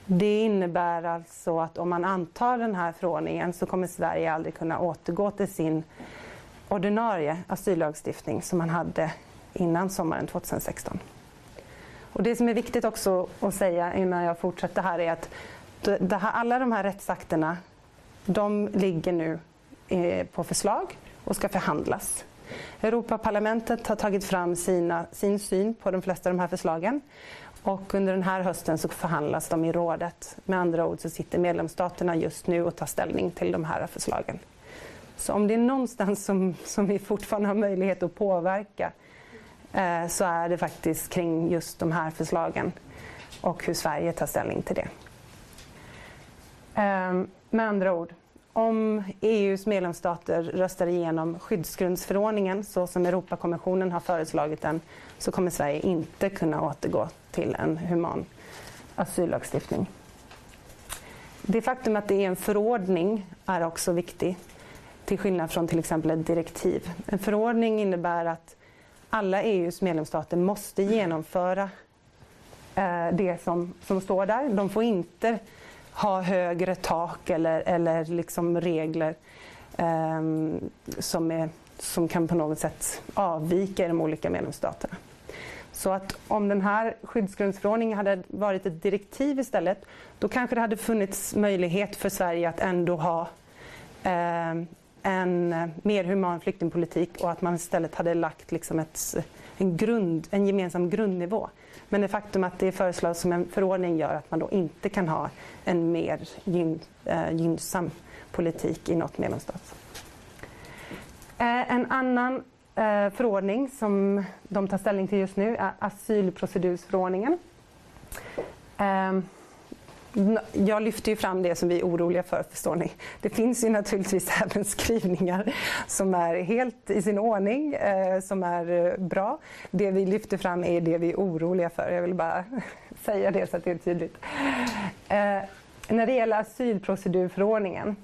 Det innebär alltså att om man antar den här förordningen så kommer Sverige aldrig kunna återgå till sin ordinarie asyllagstiftning som man hade innan sommaren 2016. Och det som är viktigt också att säga innan jag fortsätter här är att här, alla de här rättsakterna de ligger nu eh, på förslag och ska förhandlas. Europaparlamentet har tagit fram sina, sin syn på de flesta av de här förslagen och under den här hösten så förhandlas de i rådet. Med andra ord så sitter medlemsstaterna just nu och tar ställning till de här förslagen. Så om det är någonstans som, som vi fortfarande har möjlighet att påverka Eh, Eh, så är det faktiskt kring just de här förslagen och hur Sverige tar ställning till det. Ehm, med andra ord, om EUs medlemsstater röstar igenom skyddsgrundsförordningen så som Europakommissionen har föreslagit den så kommer Sverige inte kunna återgå till en human asyllagstiftning. Det faktum att det är en förordning är också viktigt till skillnad från till exempel ett direktiv. En förordning innebär att alla EUs medlemsstater måste genomföra eh, det som, som står där. De får inte ha högre tak eller, eller liksom regler eh, som, är, som kan på något sätt avvika i de olika medlemsstaterna. Så att om den här skyddsgrundsförordningen hade varit ett direktiv istället, då kanske det hade funnits möjlighet för Sverige att ändå ha eh, en eh, mer human flyktingpolitik och att man istället hade lagt liksom ett, en, grund, en gemensam grundnivå. Men det faktum att det föreslås som en förordning gör att man då inte kan ha en mer gyn, eh, gynnsam politik i något medlemsstat. Eh, en annan eh, förordning som de tar ställning till just nu är asylprocedursförordningen. Ehm, jag lyfter ju fram det som vi är oroliga för, förstår ni. Det finns ju naturligtvis även skrivningar som är helt i sin ordning, eh, som är eh, bra. Det vi lyfter fram är det vi är oroliga för. Jag vill bara säga det så att det är tydligt. Eh, när det gäller asylprocedurförordningen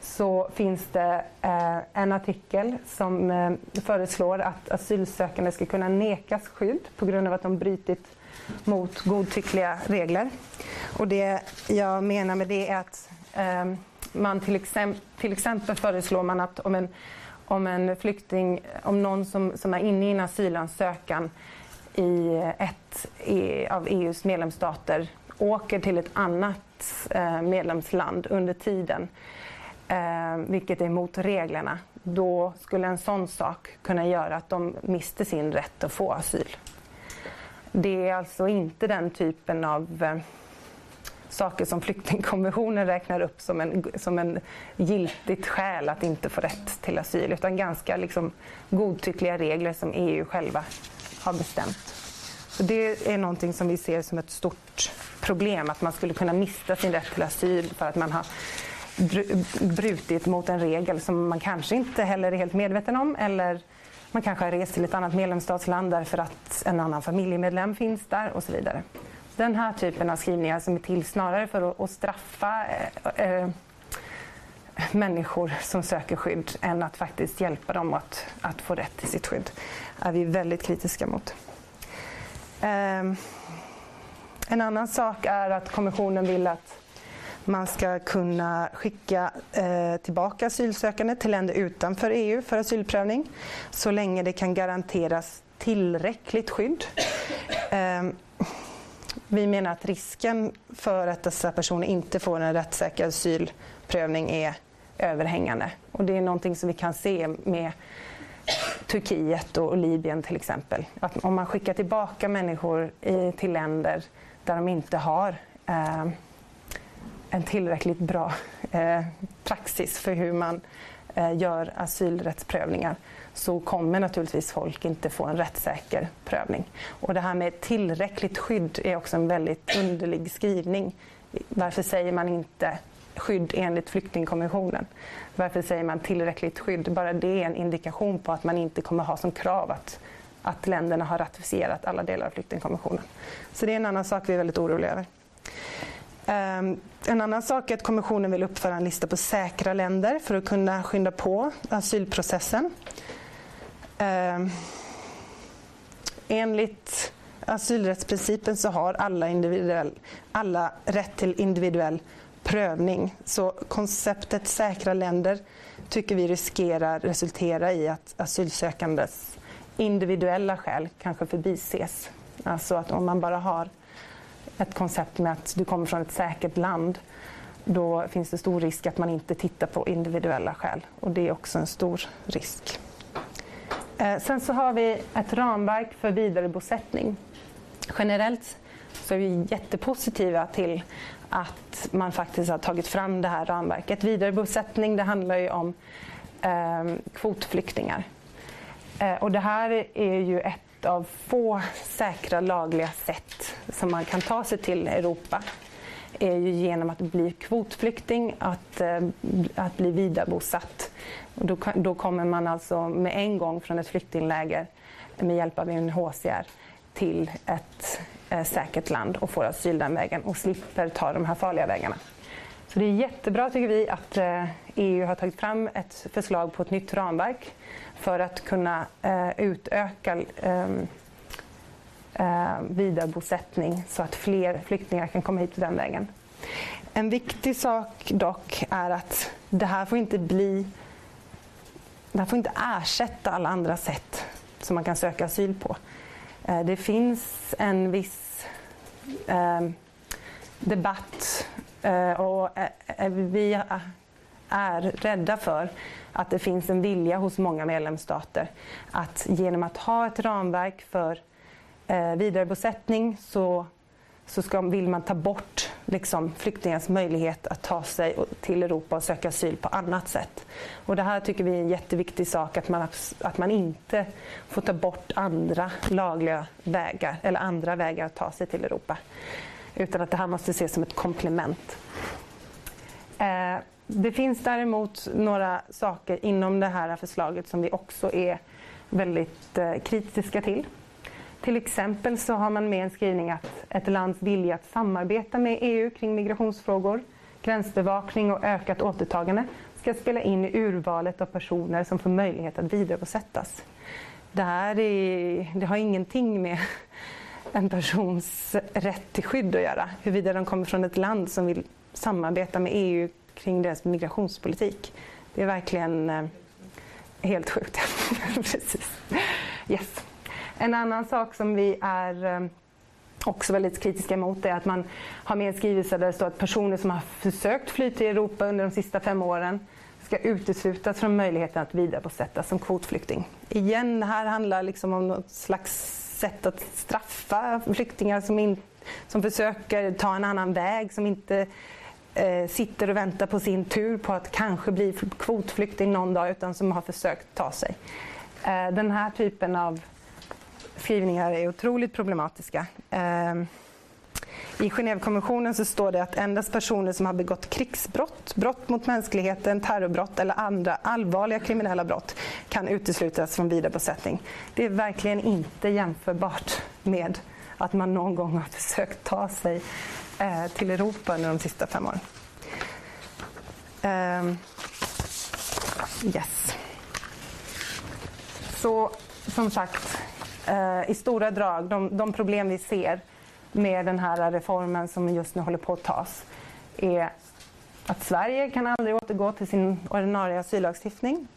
så finns det eh, en artikel som eh, föreslår att asylsökande ska kunna nekas skydd på grund av att de brutit mot godtyckliga regler. Och det jag menar med det är att eh, man till exempel, till exempel föreslår man att om en, om en flykting, om någon som, som är inne i en asylansökan i ett av EUs medlemsstater åker till ett annat eh, medlemsland under tiden eh, vilket är mot reglerna, då skulle en sån sak kunna göra att de mister sin rätt att få asyl. Det är alltså inte den typen av eh, saker som flyktingkonventionen räknar upp som en, som en giltigt skäl att inte få rätt till asyl utan ganska liksom godtyckliga regler som EU själva har bestämt. Så det är någonting som vi ser som ett stort problem att man skulle kunna mista sin rätt till asyl för att man har brutit mot en regel som man kanske inte heller är helt medveten om eller man kanske har rest till ett annat medlemsstatsland därför att en annan familjemedlem finns där och så vidare. Den här typen av skrivningar som är till snarare för att, att straffa eh, eh, människor som söker skydd än att faktiskt hjälpa dem att, att få rätt till sitt skydd är vi väldigt kritiska mot. Eh, en annan sak är att kommissionen vill att man ska kunna skicka eh, tillbaka asylsökande till länder utanför EU för asylprövning så länge det kan garanteras tillräckligt skydd. Eh, vi menar att risken för att dessa personer inte får en rättssäker asylprövning är överhängande. Och det är någonting som vi kan se med Turkiet och Libyen till exempel. Att om man skickar tillbaka människor i, till länder där de inte har eh, en tillräckligt bra eh, praxis för hur man eh, gör asylrättsprövningar så kommer naturligtvis folk inte få en rättssäker prövning. Och det här med tillräckligt skydd är också en väldigt underlig skrivning. Varför säger man inte skydd enligt flyktingkonventionen? Varför säger man tillräckligt skydd? Bara det är en indikation på att man inte kommer ha som krav att, att länderna har ratificerat alla delar av flyktingkonventionen. Så det är en annan sak vi är väldigt oroliga över. Ehm, en annan sak är att kommissionen vill uppföra en lista på säkra länder för att kunna skynda på asylprocessen. Ehm, enligt asylrättsprincipen så har alla, individuell, alla rätt till individuell prövning. Så konceptet säkra länder tycker vi riskerar resultera i att asylsökandes individuella skäl kanske förbises. Alltså att om man bara har ett koncept med att du kommer från ett säkert land då finns det stor risk att man inte tittar på individuella skäl och det är också en stor risk. Eh, sen så har vi ett ramverk för vidarebosättning. Generellt så är vi jättepositiva till att man faktiskt har tagit fram det här ramverket. Vidarebosättning det handlar ju om eh, kvotflyktingar. Eh, och det här är ju ett ett av få säkra lagliga sätt som man kan ta sig till Europa är ju genom att bli kvotflykting, att, eh, att bli vidarebosatt. Då, då kommer man alltså med en gång från ett flyktingläger med hjälp av UNHCR till ett eh, säkert land och får asyl den vägen och slipper ta de här farliga vägarna. Så det är jättebra tycker vi att eh, EU har tagit fram ett förslag på ett nytt ramverk för att kunna eh, utöka ehm, eh, vidarebosättning så att fler flyktingar kan komma hit den vägen. En viktig sak dock är att det här får inte bli det här får inte ersätta alla andra sätt som man kan söka asyl på. Eh, det finns en viss eh, debatt eh, och eh, eh vi är rädda för att det finns en vilja hos många medlemsstater att genom att ha ett ramverk för eh, vidarebosättning så, så ska, vill man ta bort liksom, flyktingars möjlighet att ta sig till Europa och söka asyl på annat sätt. Och det här tycker vi är en jätteviktig sak, att man, att man inte får ta bort andra lagliga vägar eller andra vägar att ta sig till Europa. Utan att det här måste ses som ett komplement. Eh, det finns däremot några saker inom det här förslaget som vi också är väldigt eh, kritiska till. Till exempel så har man med en skrivning att ett lands vilja att samarbeta med EU kring migrationsfrågor, gränsbevakning och ökat återtagande ska spela in i urvalet av personer som får möjlighet att vidarebosättas. Det här är, det har ingenting med en persons rätt till skydd att göra, huruvida de kommer från ett land som vill samarbeta med EU kring deras migrationspolitik. Det är verkligen eh, helt sjukt. Precis. Yes. En annan sak som vi är eh, också väldigt kritiska mot är att man har med en skrivelse där det står att personer som har försökt fly till Europa under de sista fem åren ska uteslutas från möjligheten att vidarebosättas som kvotflykting. Igen, det här handlar liksom om något slags sätt att straffa flyktingar som, in, som försöker ta en annan väg, som inte eh, sitter och väntar på sin tur på att kanske bli kvotflykting någon dag, utan som har försökt ta sig. Eh, den här typen av skrivningar är otroligt problematiska. Eh, i Genèvekonventionen så står det att endast personer som har begått krigsbrott, brott mot mänskligheten, terrorbrott eller andra allvarliga kriminella brott kan uteslutas från vidarebosättning. Det är verkligen inte jämförbart med att man någon gång har försökt ta sig Eh, till Europa under de sista fem åren. Ehm, yes. Så som sagt, eh, i stora drag, de, de problem vi ser med den här reformen som just nu håller på att tas är att Sverige kan aldrig återgå till sin ordinarie asyllagstiftning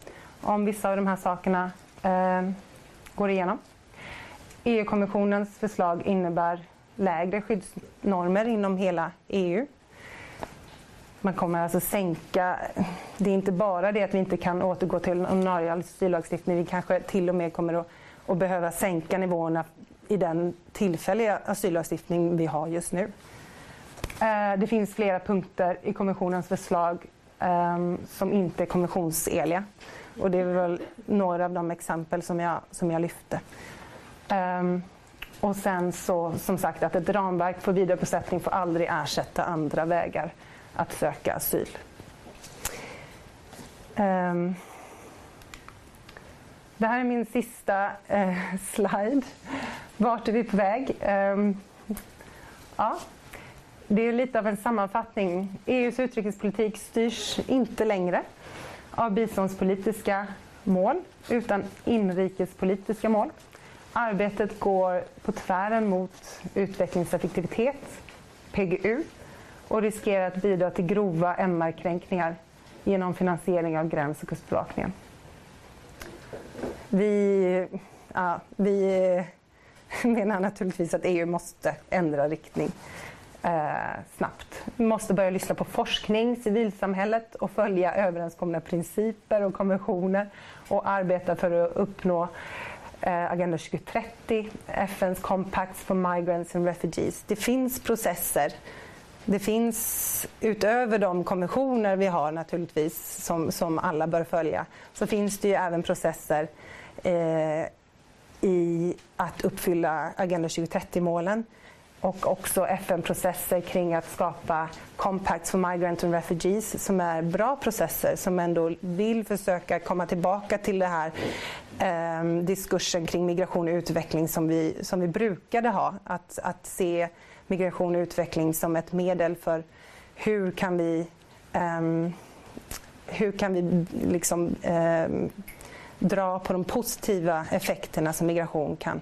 om vissa av de här sakerna eh, går igenom. EU-kommissionens förslag innebär lägre skyddsnormer inom hela EU. Man kommer alltså sänka, det är inte bara det att vi inte kan återgå till en ordinarie asyllagstiftning, vi kanske till och med kommer att, att behöva sänka nivåerna i den tillfälliga asyllagstiftning vi har just nu. Eh, det finns flera punkter i kommissionens förslag ehm, som inte är konventionsenliga. Och det är väl några av de exempel som jag, som jag lyfte. Ehm, och sen så, som sagt, att ett ramverk för vidarebosättning får aldrig ersätta andra vägar att söka asyl. Um, det här är min sista eh, slide. Vart är vi på väg? Um, ja, det är lite av en sammanfattning. EUs utrikespolitik styrs inte längre av biståndspolitiska mål utan inrikespolitiska mål. Arbetet går på tvären mot utvecklingseffektivitet, PGU, och riskerar att bidra till grova MR-kränkningar genom finansiering av gräns och kustbevakningen. Vi, ja, vi menar naturligtvis att EU måste ändra riktning eh, snabbt. Vi måste börja lyssna på forskning, civilsamhället och följa överenskomna principer och konventioner och arbeta för att uppnå eh, Agenda 2030, FNs Compacts for Migrants and Refugees. Det finns processer det finns utöver de konventioner vi har naturligtvis som, som alla bör följa så finns det ju även processer eh, i att uppfylla Agenda 2030-målen och också FN-processer kring att skapa Compacts for Migrant and Refugees som är bra processer som ändå vill försöka komma tillbaka till det här eh, diskursen kring migration och utveckling som vi, som vi brukade ha. Att, att se migration och utveckling som ett medel för hur kan vi, eh, hur kan vi liksom, eh, dra på de positiva effekterna som migration kan,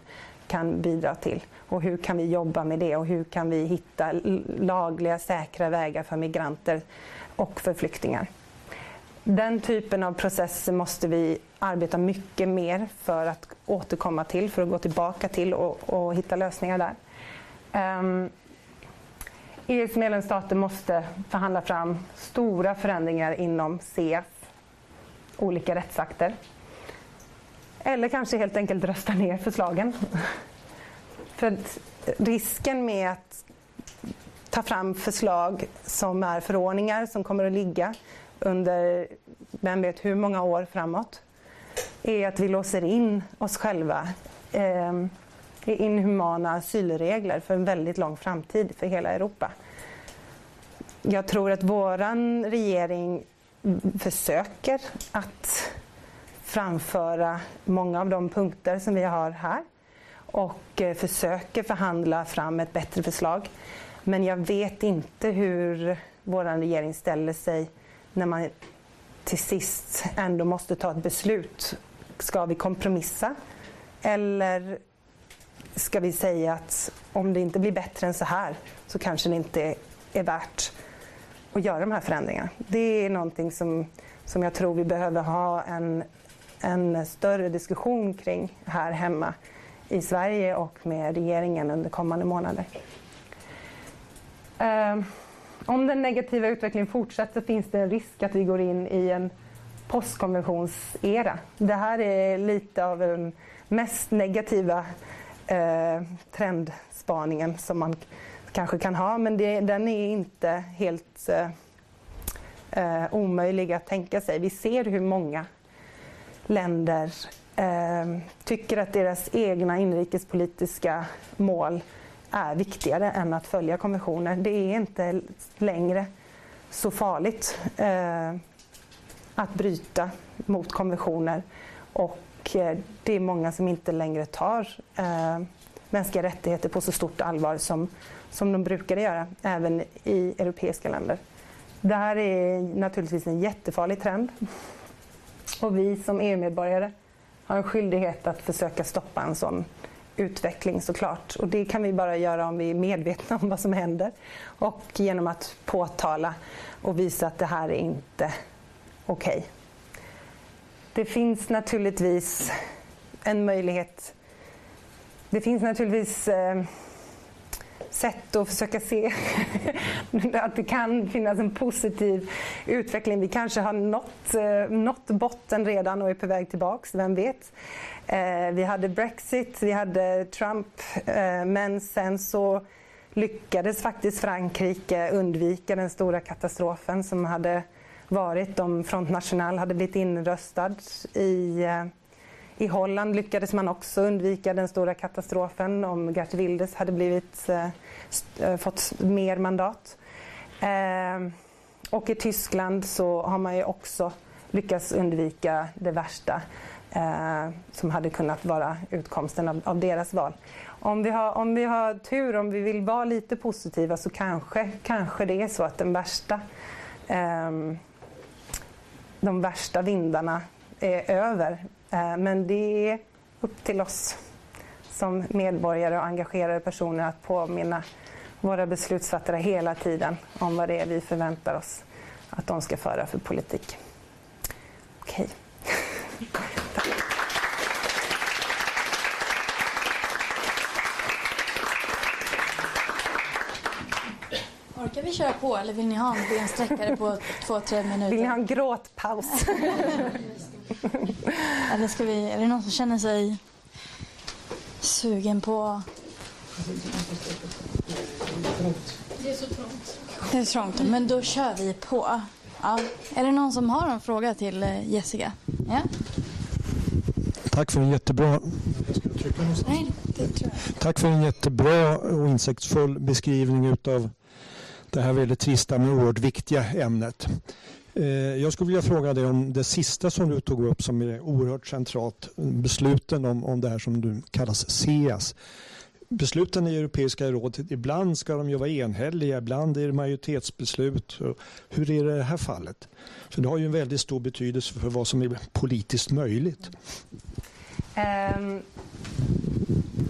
kan bidra till. Och hur kan vi jobba med det och hur kan vi hitta lagliga, säkra vägar för migranter och för flyktingar. Den typen av processer måste vi arbeta mycket mer för att återkomma till, för att gå tillbaka till och, och hitta lösningar där. Ehm, um, EUs medlemsstater måste förhandla fram stora förändringar inom CF, olika rättsakter. Eller kanske helt enkelt rösta ner förslagen. För risken med att ta fram förslag som är förordningar som kommer att ligga under vem vet hur många år framåt är att vi låser in oss själva eh, i inhumana asylregler för en väldigt lång framtid för hela Europa. Jag tror att vår regering försöker att framföra många av de punkter som vi har här och eh, försöker förhandla fram ett bättre förslag. Men jag vet inte hur vår regering ställer sig när man till sist ändå måste ta ett beslut. Ska vi kompromissa? Eller ska vi säga att om det inte blir bättre än så här så kanske det inte är värt att göra de här förändringarna. Det är någonting som, som jag tror vi behöver ha en, en större diskussion kring här hemma i Sverige och med regeringen under kommande månader. Ehm, om den negativa utvecklingen fortsätter finns det en risk att vi går in i en postkonventionsera. Det här är lite av den mest negativa eh, trendspaningen som man kanske kan ha men det, den är inte helt eh, eh omöjlig att tänka sig. Vi ser hur många länder eh, tycker att deras egna inrikespolitiska mål är viktigare än att följa konventioner. Det är inte längre så farligt eh, att bryta mot konventioner och eh, det är många som inte längre tar eh, mänskliga rättigheter på så stort allvar som, som de brukade göra, även i europeiska länder. Det här är naturligtvis en jättefarlig trend och vi som EU-medborgare har en skyldighet att försöka stoppa en sån utveckling såklart. Och det kan vi bara göra om vi är medvetna om vad som händer och genom att påtala och visa att det här är inte okej. Okay. Det finns naturligtvis en möjlighet. Det finns naturligtvis eh, sätt att försöka se att det kan finnas en positiv utveckling. Vi kanske har nått, eh, nått botten redan och är på väg tillbaks, vem vet. Eh, vi hade Brexit, vi hade Trump, eh, men sen så lyckades faktiskt Frankrike undvika den stora katastrofen som hade varit om Front National hade blivit inröstad i i Holland lyckades man också undvika den stora katastrofen om Gert Wilders hade blivit, eh, eh fått mer mandat. Eh, och i Tyskland så har man ju också lyckats undvika det värsta eh, som hade kunnat vara utkomsten av, av, deras val. Om vi, har, om vi har tur, om vi vill vara lite positiva så kanske, kanske det är så att den värsta, eh, de värsta vindarna är över men det är upp till oss som medborgare och engagerade personer att påminna våra beslutsfattare hela tiden om vad det är vi förväntar oss att de ska föra för politik. Okej. Tack. Orkar vi köra på eller vill ni ha en bensträckare på två, tre minuter? Vill ni ha en gråtpaus? Eller ska vi, är det någon som känner sig sugen på... Det är så trångt. Det är trångt, men då kör vi på. Ja. Är det någon som har en fråga till eh, Jessica? Ja? Tack för en jättebra... Nej, Tack för en jättebra och insiktsfull beskrivning utav det här väldigt trista men oerhört viktiga ämnet. Eh, jag skulle vilja fråga dig om det sista som du tog upp som är oerhört centralt. Besluten om, om det här som du kallas SEAS. Besluten i Europeiska rådet, ibland ska de ju vara enhälliga, ibland är det majoritetsbeslut. Hur är det i det här fallet? För det har ju en väldigt stor betydelse för vad som är politiskt möjligt. Um,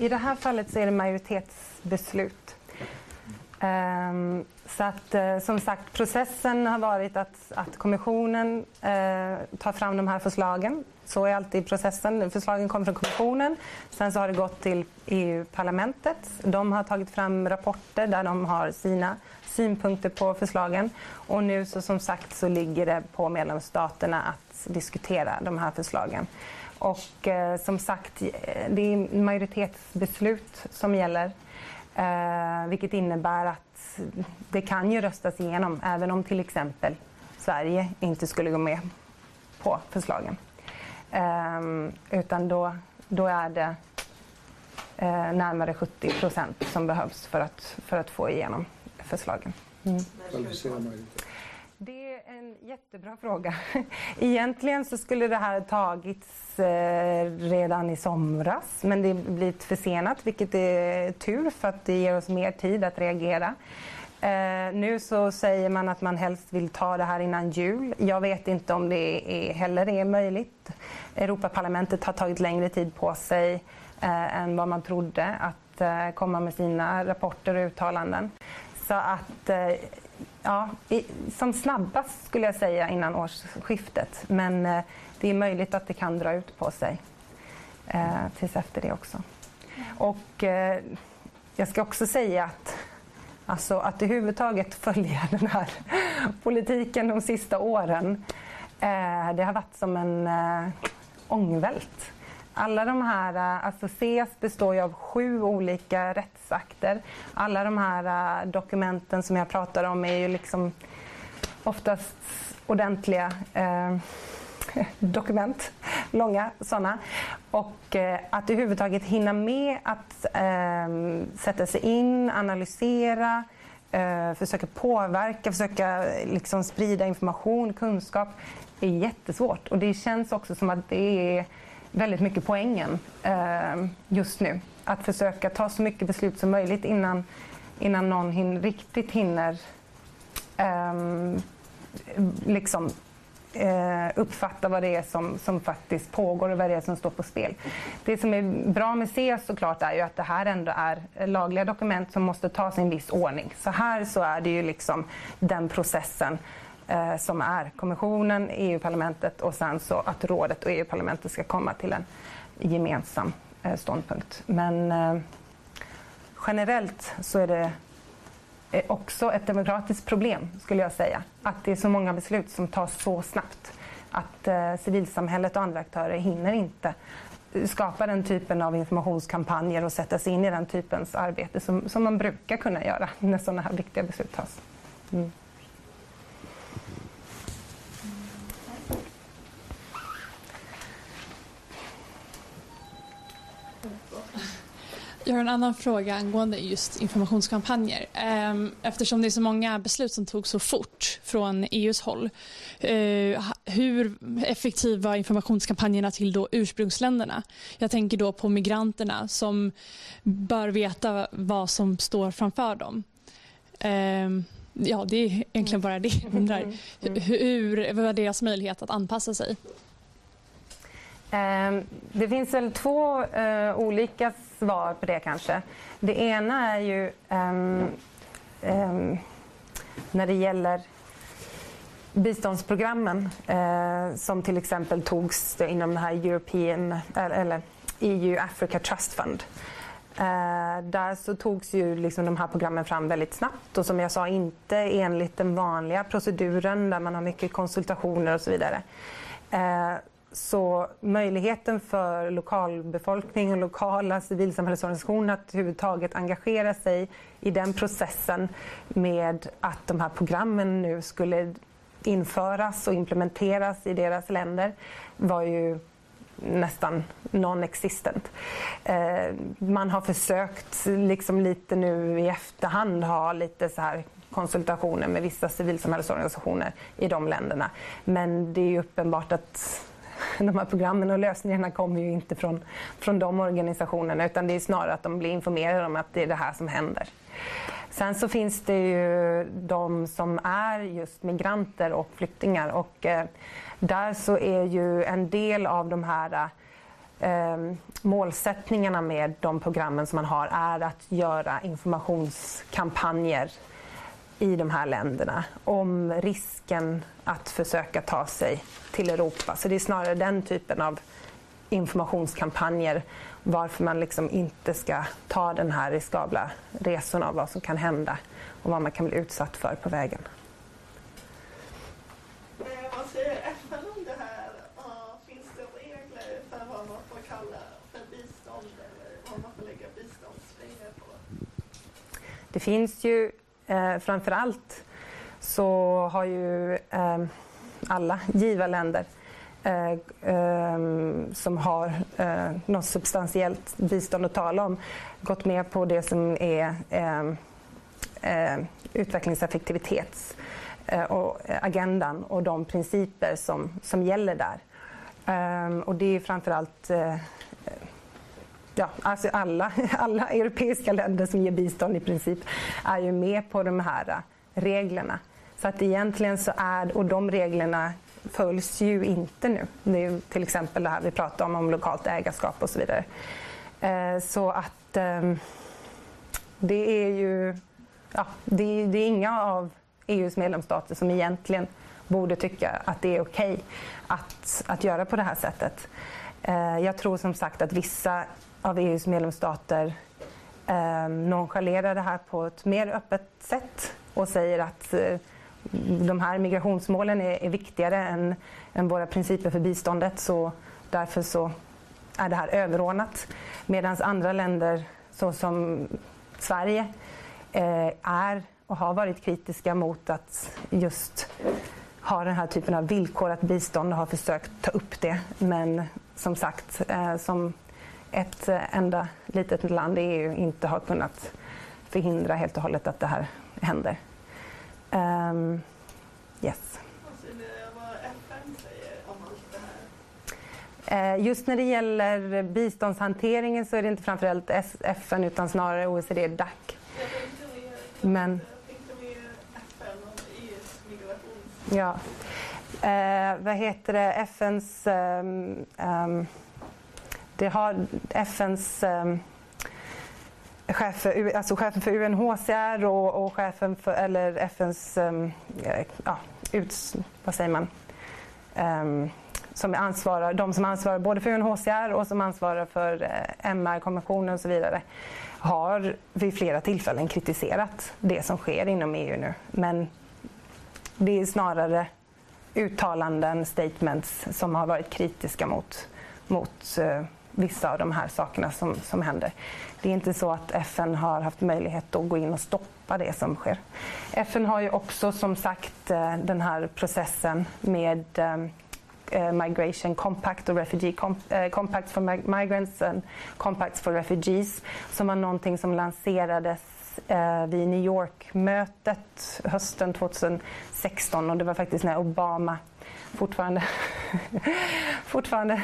I det här fallet så är det majoritetsbeslut. Um, så att, eh, som sagt, processen har varit att, att kommissionen eh, tar fram de här förslagen. Så är alltid processen. Förslagen kommer från kommissionen. Sen så har det gått till EU-parlamentet. De har tagit fram rapporter där de har sina synpunkter på förslagen. Och nu så som sagt så ligger det på medlemsstaterna att diskutera de här förslagen. Och eh, som sagt, eh, det är majoritetsbeslut som gäller. Eh, vilket innebär att det kan ju röstas igenom även om till exempel Sverige inte skulle gå med på förslagen. Eh, utan då, då är det eh, närmare 70 procent som behövs för att, för att få igenom förslagen. Mm. Det är en jättebra fråga. Egentligen så skulle det här tagits eh, redan i somras men det blivit försenat vilket är tur för att det ger oss mer tid att reagera. Eh, nu så säger man att man helst vill ta det här innan jul. Jag vet inte om det är, heller är möjligt. Europaparlamentet har tagit längre tid på sig eh, än vad man trodde att eh, komma med sina rapporter och uttalanden. Så att eh, ja, som snabbast skulle jag säga innan årsskiftet. Men eh, det är möjligt att det kan dra ut på sig eh, tills efter det också. Och jag ska också säga att Alltså att överhuvudtaget följa den här politiken de sista åren. Eh, det har varit som en eh, ångvält. Alla de här, eh, alltså CES består ju av sju olika rättsakter. Alla de här eh, dokumenten som jag pratar om är ju liksom oftast ordentliga eh, dokument, långa sådana. Och eh, att överhuvudtaget hinna med att eh, sätta sig in, analysera, eh, försöka påverka, försöka eh, liksom sprida information, kunskap är jättesvårt. Och det känns också som att det är väldigt mycket poängen eh, just nu. Att försöka ta så mycket beslut som möjligt innan, innan någon hin riktigt hinner eh, liksom eh, uppfatta vad det är som, som faktiskt pågår och vad det är som står på spel. Det som är bra med CS såklart är ju att det här ändå är lagliga dokument som måste tas i en viss ordning. Så här så är det ju liksom den processen eh, som är kommissionen, EU-parlamentet och sen så att rådet och EU-parlamentet ska komma till en gemensam eh, ståndpunkt. Men eh, generellt så är det eh, också ett demokratiskt problem skulle jag säga. Att det är så många beslut som tas så snabbt. Att eh, civilsamhället och andra aktörer hinner inte skapa den typen av informationskampanjer och sätta sig in i den typens arbete som, som man brukar kunna göra när sådana här viktiga beslut tas. Mm. Jag har en annan fråga angående just informationskampanjer. Ehm, eftersom det är så många beslut som togs så fort från EUs håll. Eh, hur effektiva var informationskampanjerna till då ursprungsländerna? Jag tänker då på migranterna som bör veta vad som står framför dem. Ehm, ja, det är egentligen bara det jag undrar. Mm. Hur var deras möjlighet att anpassa sig? Ehm, det finns väl två uh, olika svar på det kanske. Det ena är ju um, um, när det gäller biståndsprogrammen uh, som till exempel togs inom den här European, eh, eller EU Africa Trust Fund. Uh, där så togs ju liksom de här programmen fram väldigt snabbt och som jag sa inte enligt den vanliga proceduren där man har mycket konsultationer och så vidare. Uh, så möjligheten för lokalbefolkning och lokala civilsamhällesorganisationer att överhuvudtaget engagera sig i den processen med att de här programmen nu skulle införas och implementeras i deras länder var ju nästan non-existent. Eh, man har försökt liksom lite nu i efterhand ha lite så här konsultationer med vissa civilsamhällesorganisationer i de länderna. Men det är ju uppenbart att de här programmen och lösningarna kommer ju inte från, från de organisationerna utan det är snarare att de blir informerade om att det är det här som händer. Sen så finns det ju de som är just migranter och flyktingar och eh, där så är ju en del av de här eh, målsättningarna med de programmen som man har är att göra informationskampanjer i de här länderna om risken att försöka ta sig till Europa. Så det är snarare den typen av informationskampanjer varför man liksom inte ska ta den här riskabla resorna av vad som kan hända och vad man kan bli utsatt för på vägen. Vad säger FN om det här? Finns det regler för vad man får kalla för bistånd eller vad man får lägga biståndspengar på? Det finns ju eh, framför allt så har ju eh, alla givarländer eh, eh, som har eh, något substantiellt bistånd att tala om gått med på det som är eh, eh, utvecklingseffektivitets eh, och agendan och de principer som, som gäller där. Ehm, och det är framförallt eh, ja, alltså alla, alla europeiska länder som ger bistånd i princip är ju med på de här reglerna. Så att egentligen så är, och de reglerna följs ju inte nu. Det är till exempel det här vi pratar om, om lokalt ägarskap och så vidare. Eh, så att eh, det är ju, ja, det, det, är inga av EUs medlemsstater som egentligen borde tycka att det är okej okay att, att göra på det här sättet. Eh, jag tror som sagt att vissa av EUs medlemsstater eh, nonchalerar det här på ett mer öppet sätt och säger att eh, de här migrationsmålen är, är viktigare än, än, våra principer för biståndet så därför så är det här överordnat. Medan andra länder såsom Sverige eh, är och har varit kritiska mot att just ha den här typen av villkorat bistånd och har försökt ta upp det. Men som sagt, eh, som ett enda litet land i EU inte har kunnat förhindra helt och hållet att det här händer. Um, yes. vad FN om allt det här? Just när det gäller biståndshanteringen så är det inte framförallt FN utan snarare OECD-DAC. Men... Ja. Eh, vad heter det? FNs... Um, ehm, um, ehm, det har FNs ehm, chef alltså chefen för UNHCR och, och chefen för, eller FNs, ehm, ja, ut, vad säger man, um, som ansvarar, de som ansvarar både för UNHCR och som ansvarar för eh, MR-konventionen och så vidare har vid flera tillfällen kritiserat det som sker inom EU nu. Men det är snarare uttalanden, statements som har varit kritiska mot, mot uh, vissa av de här sakerna som, som händer. Det är inte så att FN har haft möjlighet att gå in och stoppa det som sker. FN har ju också som sagt eh, den här processen med eh, eh, Migration Compact och Refugee Compact Compacts for Migrants and Compacts for Refugees som var någonting som lanserades vid New York-mötet hösten 2016 och det var faktiskt när Obama fortfarande, fortfarande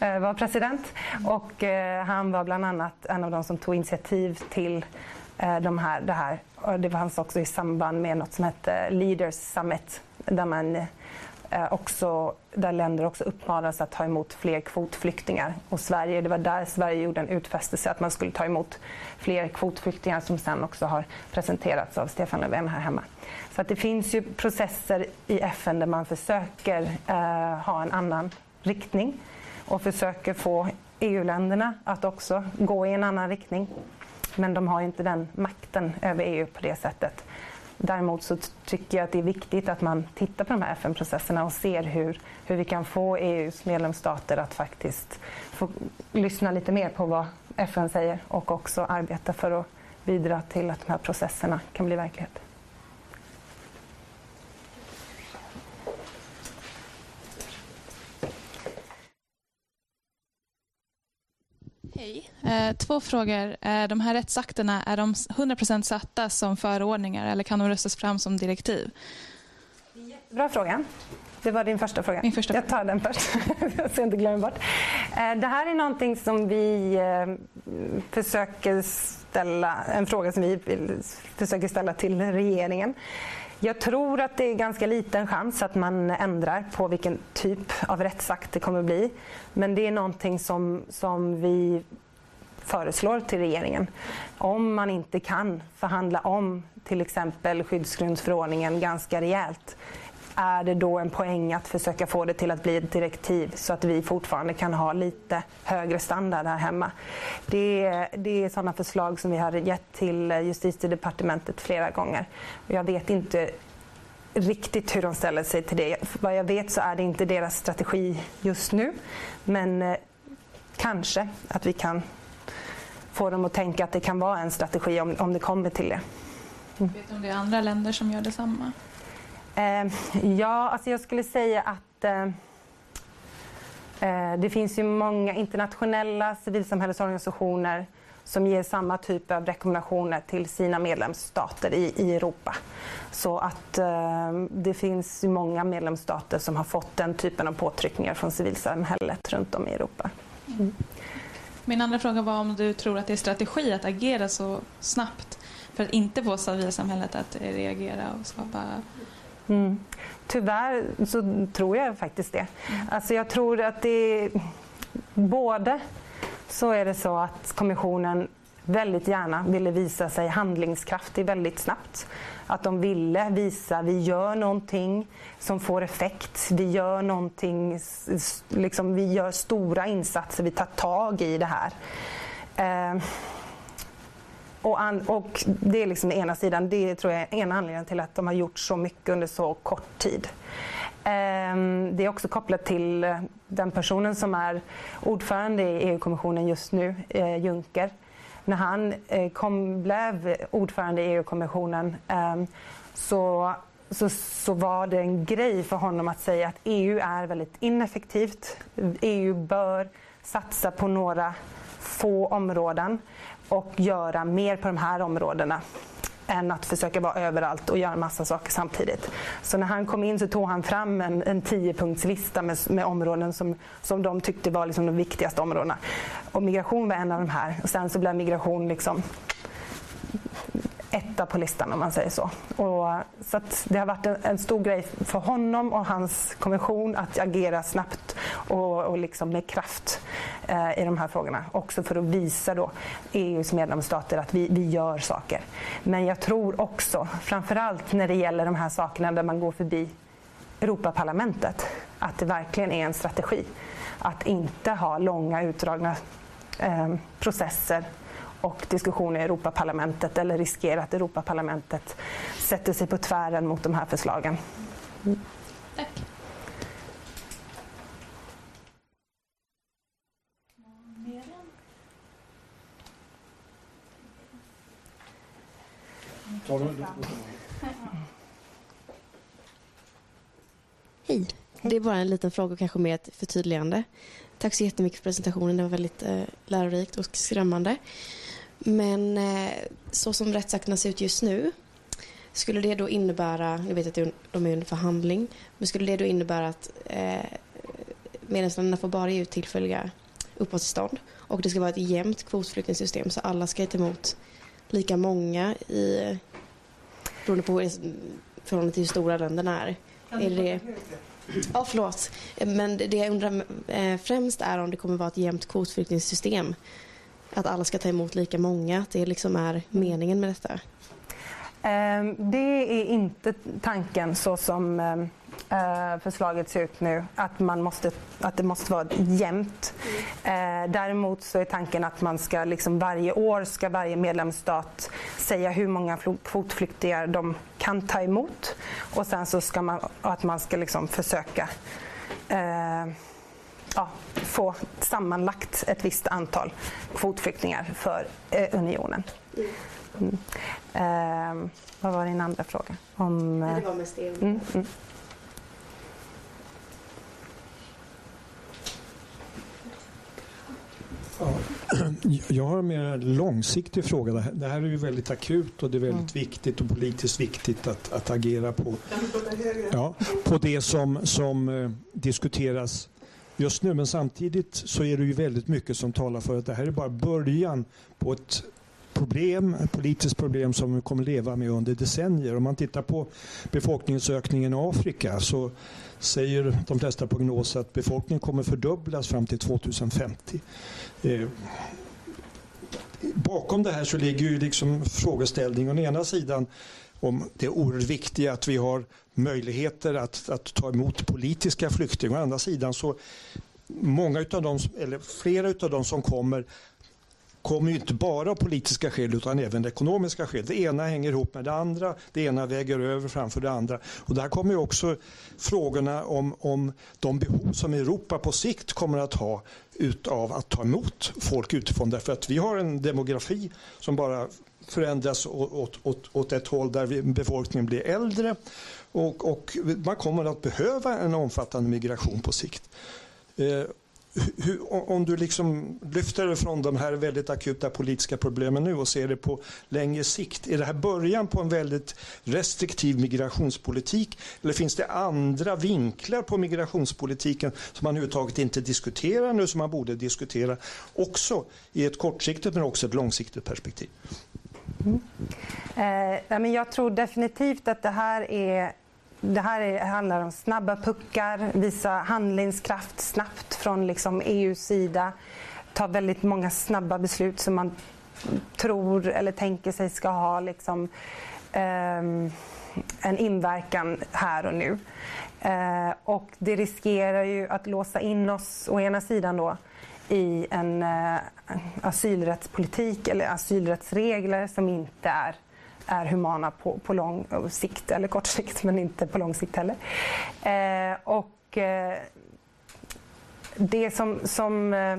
eh, var president. Och eh, han var bland annat en av de som tog initiativ till eh, de här, det här. Och det fanns också i samband med något som hette Leaders Summit där man också, där länder också uppmanades att ta emot fler kvotflyktingar. Och Sverige, det var där Sverige gjorde en utfästelse att man skulle ta emot fler kvotflyktingar som sen också har presenterats av Stefan Löfven här hemma. Så att det finns ju processer i FN där man försöker eh, ha en annan riktning och försöker få EU-länderna att också gå i en annan riktning. Men de har inte den makten över EU på det sättet. Däremot så tycker jag att det är viktigt att man tittar på de här FN-processerna och ser hur, hur vi kan få EUs medlemsstater att faktiskt få lyssna lite mer på vad FN säger och också arbeta för att bidra till att de här processerna kan bli verklighet. Hej. Eh, två frågor. Eh, de här rättsakterna, är de 100% satta som förordningar eller kan de röstas fram som direktiv? Bra fråga. Det var din första fråga. Min första Jag tar den först, så jag inte glömmer bort. Eh, det här är någonting som vi försöker ställa, en fråga som vi försöker ställa till regeringen. Jag tror att det är ganska liten chans att man ändrar på vilken typ av rättsakt det kommer att bli. Men det är någonting som, som vi föreslår till regeringen. Om man inte kan förhandla om till exempel skyddsgrundsförordningen ganska rejält är det då en poäng att försöka få det till att bli ett direktiv så att vi fortfarande kan ha lite högre standard här hemma. Det är, det är sådana förslag som vi har gett till justitiedepartementet flera gånger. Jag vet inte riktigt hur de ställer sig till det. Vad jag vet så är det inte deras strategi just nu. Men eh, kanske att vi kan få dem att tänka att det kan vara en strategi om, om det kommer till det. Mm. Vet du om det är andra länder som gör detsamma? Eh, ja, alltså jag skulle säga att eh, eh, det finns ju många internationella civilsamhällesorganisationer som ger samma typ av rekommendationer till sina medlemsstater i, i Europa. Så att eh, det finns ju många medlemsstater som har fått den typen av påtryckningar från civilsamhället runt om i Europa. Mm. Min andra fråga var om du tror att det är strategi att agera så snabbt för att inte få civilsamhället att reagera och skapa Mm. Tyvärr så tror jag faktiskt det. Mm. Alltså jag tror att det både så är det så att kommissionen väldigt gärna ville visa sig handlingskraftig väldigt snabbt. Att de ville visa vi gör någonting som får effekt. Vi gör någonting, liksom, vi gör stora insatser, vi tar tag i det här. Eh, och, an, och, det är liksom ena sidan. Det tror jag är en anledning till att de har gjort så mycket under så kort tid. Ehm, det är också kopplat till eh, den personen som är ordförande i EU-kommissionen just nu, eh, Juncker. När han eh, kom, blev ordförande i EU-kommissionen ehm, så, så, så var det en grej för honom att säga att EU är väldigt ineffektivt. EU bör satsa på några få områden och göra mer på de här områdena än att försöka vara överallt och göra massa saker samtidigt. Så när han kom in så tog han fram en, en tiopunktslista med, med områden som, som de tyckte var liksom de viktigaste områdena. Och migration var en av de här. Och sen så blev migration liksom etta på listan om man säger så. Och, så det har varit en, en, stor grej för honom och hans kommission att agera snabbt och, och liksom med kraft eh, i de här frågorna. Också för att visa då EUs medlemsstater att vi, vi gör saker. Men jag tror också, framförallt när det gäller de här sakerna där man går förbi Europaparlamentet, att det verkligen är en strategi att inte ha långa utdragna eh, processer och diskussioner i Europaparlamentet eller riskera att Europaparlamentet sätter sig på tvären mot de här förslagen. Mm. Tack. Hej. Det är bara en liten fråga och kanske mer ett förtydligande. Tack så jättemycket för presentationen. Det var väldigt eh, lärorikt och skrämmande. Men eh, så som rättsakterna ser ut just nu skulle det då innebära, jag vet att de är under förhandling, men skulle det då innebära att eh, medlemsländerna får bara ge ut tillfälliga uppehållstillstånd och det ska vara ett jämnt kvotflyktingsystem så alla ska ta emot lika många i beroende på förhållande till hur stora länderna är. är det, ja, förlåt. Men det jag undrar eh, främst är om det kommer vara ett jämnt kvotflyktingssystem att alla ska ta emot lika många, att det liksom är meningen med detta? Ehm, det är inte tanken så som ehm, eh, förslaget ser ut nu, att, man måste, att det måste vara jämnt. Eh, däremot så är tanken att man ska liksom varje år ska varje medlemsstat säga hur många kvotflyktingar de kan ta emot och sen så ska man, att man ska liksom försöka eh, ja, få sammanlagt ett visst antal kvotflyktingar för eh, unionen. Mm. Eh, vad var din andra fråga? Om, eh... Det var mest det. Mm, mm. Jag har en mer långsiktig fråga. Det här är ju väldigt akut och det är väldigt mm. viktigt och politiskt viktigt att, att agera på, ja, på det som, som eh, diskuteras just nu. Men samtidigt så är det ju väldigt mycket som talar för att det här är bara början på ett problem, ett politiskt problem som vi kommer leva med under decennier. Om man tittar på befolkningsökningen i Afrika så säger de flesta prognoser att befolkningen kommer fördubblas fram till 2050. Eh, bakom det här så ligger ju liksom frågeställningen å ena sidan om det oerhört viktiga att vi har möjligheter att, att ta emot politiska flyktingar. Å andra sidan så många utav dem, eller flera av de som kommer kommer ju inte bara av politiska skäl utan även ekonomiska skäl. Det ena hänger ihop med det andra, det ena väger över framför det andra. Och där kommer ju också frågorna om, om de behov som Europa på sikt kommer att ha utav att ta emot folk utifrån. Därför att vi har en demografi som bara förändras åt, åt, åt ett håll där befolkningen blir äldre och, och man kommer att behöva en omfattande migration på sikt. Eh, hur, om du liksom lyfter det från de här väldigt akuta politiska problemen nu och ser det på längre sikt. Är det här början på en väldigt restriktiv migrationspolitik eller finns det andra vinklar på migrationspolitiken som man överhuvudtaget inte diskuterar nu som man borde diskutera också i ett kortsiktigt men också ett långsiktigt perspektiv? Mm. Eh, men jag tror definitivt att det här är det här är, handlar om snabba puckar, visa handlingskraft snabbt från liksom EUs sida. Ta väldigt många snabba beslut som man tror eller tänker sig ska ha liksom, eh, en inverkan här och nu. Eh, och det riskerar ju att låsa in oss å ena sidan då i en eh, asylrättspolitik eller asylrättsregler som inte är är humana på, på lång sikt, eller kort sikt, men inte på lång sikt heller. Eh, och eh, det som, som eh,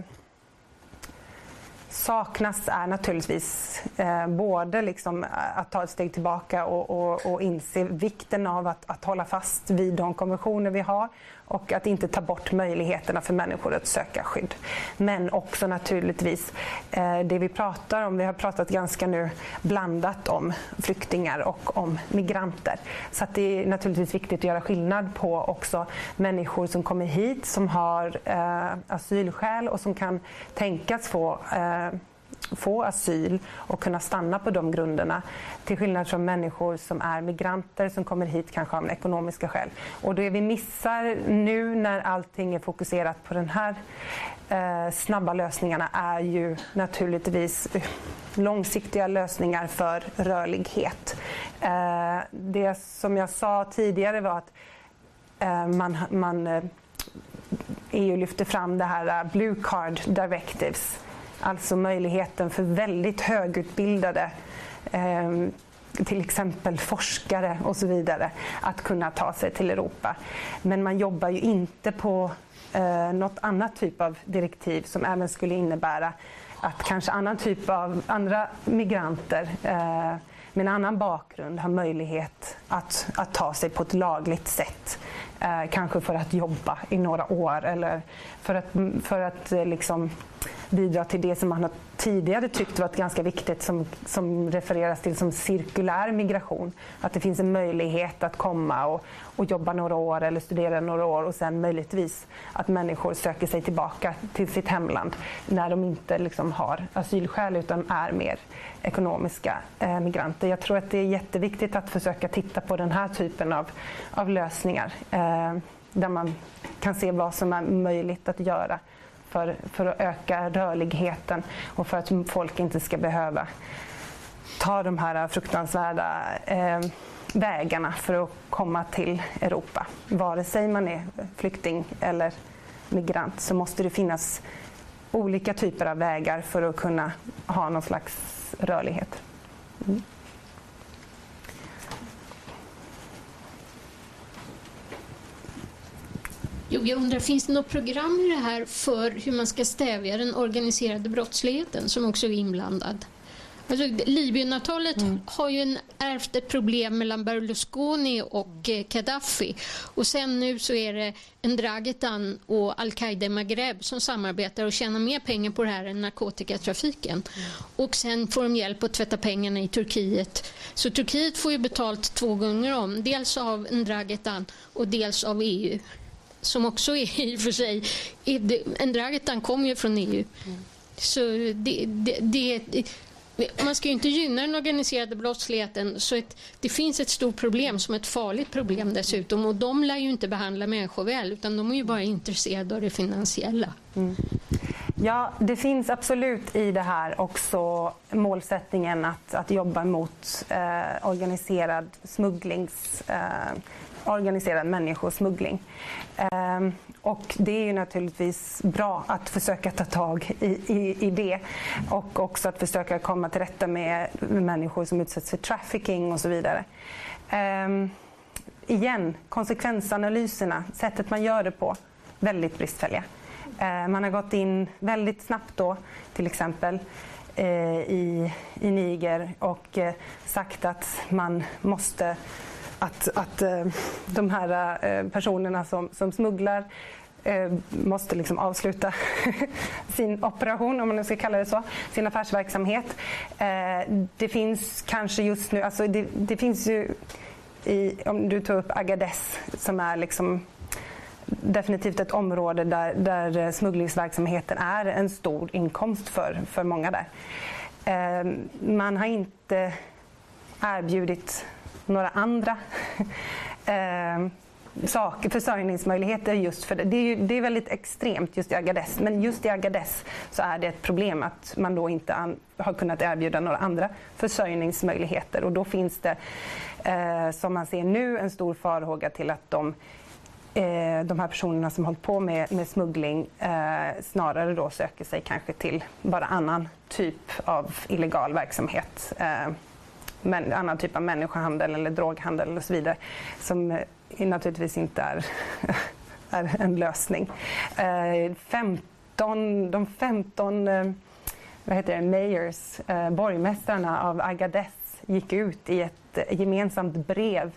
saknas är naturligtvis eh, både liksom eh, att ta ett steg tillbaka och, och, och inse vikten av att, att hålla fast vid de konventioner vi har och att inte ta bort möjligheterna för människor att söka skydd. Men också naturligtvis eh, det vi pratar om, vi har pratat ganska nu blandat om flyktingar och om migranter. Så att det är naturligtvis viktigt att göra skillnad på också människor som kommer hit som har eh, asylskäl och som kan tänkas få eh, Eh, få asyl och kunna stanna på de grunderna. Till skillnad från människor som är migranter som kommer hit kanske av ekonomiska skäl. Och det vi missar nu när allting är fokuserat på den här eh, snabba lösningarna är ju naturligtvis långsiktiga lösningar för rörlighet. Eh, det som jag sa tidigare var att eh, man, man eh, EU lyfter fram det här eh, Blue Card Directives Alltså möjligheten för väldigt högutbildade eh, till exempel forskare och så vidare att kunna ta sig till Europa. Men man jobbar ju inte på eh, något annat typ av direktiv som även skulle innebära att kanske annan typ av andra migranter eh, med en annan bakgrund har möjlighet att, att ta sig på ett lagligt sätt. Eh, kanske för att jobba i några år eller för att, för att eh, liksom, bidra till det som man har tidigare tyckt varit ganska viktigt som, som refereras till som cirkulär migration. Att det finns en möjlighet att komma och, och jobba några år eller studera några år och sen möjligtvis att människor söker sig tillbaka till sitt hemland när de inte liksom har asylskäl utan är mer ekonomiska eh, migranter. Jag tror att det är jätteviktigt att försöka titta på den här typen av, av lösningar eh, där man kan se vad som är möjligt att göra för, för att öka rörligheten och för att folk inte ska behöva ta de här fruktansvärda eh, vägarna för att komma till Europa. Vare sig man är flykting eller migrant så måste det finnas olika typer av vägar för att kunna ha någon slags rörlighet. Mm. Jo, jag undrar, finns det något program i det här för hur man ska stävja den organiserade brottsligheten som också är inblandad? Alltså, Libyenavtalet mm. har ju en, ärvt ett problem mellan Berlusconi och eh, Gaddafi. Och sen nu så är det en och Al-Qaida Maghreb som samarbetar och tjänar mer pengar på det här än narkotikatrafiken. Mm. Och sen får de hjälp att tvätta pengarna i Turkiet. Så Turkiet får ju betalt två gånger om. Dels av en Dragitan och dels av EU som också är i och för sig... Endragetan kommer ju från EU. Mm. Så det, det, det, man ska ju inte gynna den organiserade brottsligheten så ett, det finns ett stort problem som ett farligt problem dessutom och de lär ju inte behandla människor väl utan de är ju bara intresserade av det finansiella. Mm. Ja, det finns absolut i det här också målsättningen att, att jobba mot eh, organiserad smugglings eh, organiserad människosmuggling. Ehm, och det är ju naturligtvis bra att försöka ta tag i, i, i, det och också att försöka komma till rätta med människor som utsätts för trafficking och så vidare. Ehm, igen, konsekvensanalyserna, sättet man gör det på, väldigt bristfälliga. Ehm, man har gått in väldigt snabbt då, till exempel eh, i, i Niger och eh, sagt att man måste att, att eh, de här eh, personerna som, som smugglar eh, måste liksom avsluta sin operation, om man nu ska kalla det så, sin affärsverksamhet. Det finns kanske just nu, alltså det, det finns ju i, om du tar upp Agadez som är liksom definitivt ett område där, där smugglingsverksamheten är en stor inkomst för, för många där. Man har inte erbjudit några andra eh, saker, försörjningsmöjligheter just för det. Det är, ju, det är väldigt extremt just i Agadez, men just i Agadez så är det ett problem att man då inte an, har kunnat erbjuda några andra försörjningsmöjligheter och då finns det, eh, som man ser nu, en stor farhåga till att de eh, de här personerna som hållit på med, med smuggling eh, snarare då söker sig kanske till bara annan typ av illegal verksamhet. Eh, men, annan typ av människohandel eller droghandel och så vidare som eh, naturligtvis inte är, är en lösning. Eh, 15, de 15 eh, vad heter det, mayors, eh, borgmästarna av Agadez gick ut i ett eh, gemensamt brev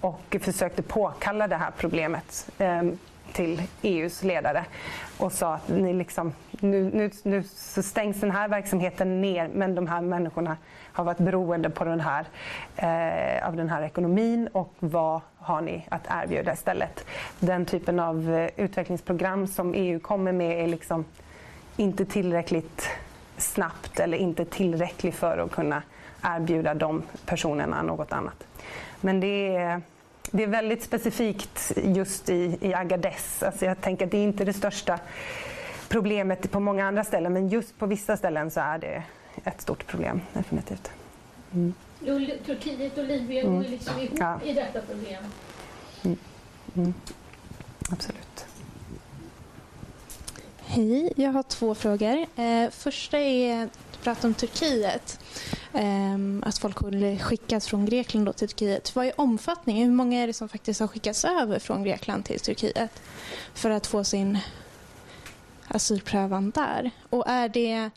och försökte påkalla det här problemet ehm, till EUs ledare och sa att ni liksom, nu, nu, nu så stängs den här verksamheten ner men de här människorna har varit beroende på den här, eh, av den här ekonomin och vad har ni att erbjuda istället? Den typen av eh, utvecklingsprogram som EU kommer med är liksom inte tillräckligt snabbt eller inte tillräcklig för att kunna erbjuda de personerna något annat. Men det är, det är väldigt specifikt just i, i Agadez. Alltså jag tänker att det är inte det största problemet på många andra ställen men just på vissa ställen så är det ett stort problem definitivt. Mm. Turkiet och Libyen mm. går liksom ihop ja. i detta problem. Mm. mm. Absolut. Hej, jag har två frågor. Eh, första är, du pratar om Turkiet. Eh, att folk skulle skickas från Grekland då till Turkiet. Vad är omfattningen? Hur många är det som faktiskt har skickats över från Grekland till Turkiet för att få sin asylprövan där? Och är det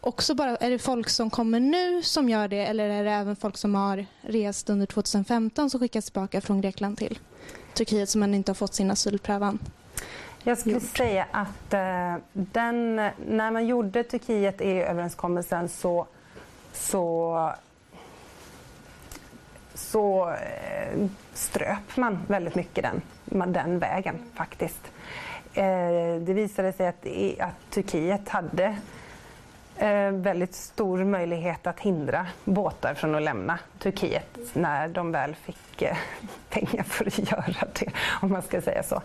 också bara, är det folk som kommer nu som gör det eller är det även folk som har rest under 2015 som skickas tillbaka från Grekland till Turkiet som ännu inte har fått sin asylprövan? Jag skulle säga att eh, den, när man gjorde Turkiet-EU-överenskommelsen så, så, så eh, ströp man väldigt mycket den, den vägen faktiskt. Eh, det visade sig att, att Turkiet hade eh, väldigt stor möjlighet att hindra båtar från att lämna Turkiet när de väl fick pengar för att göra det, om man ska säga så.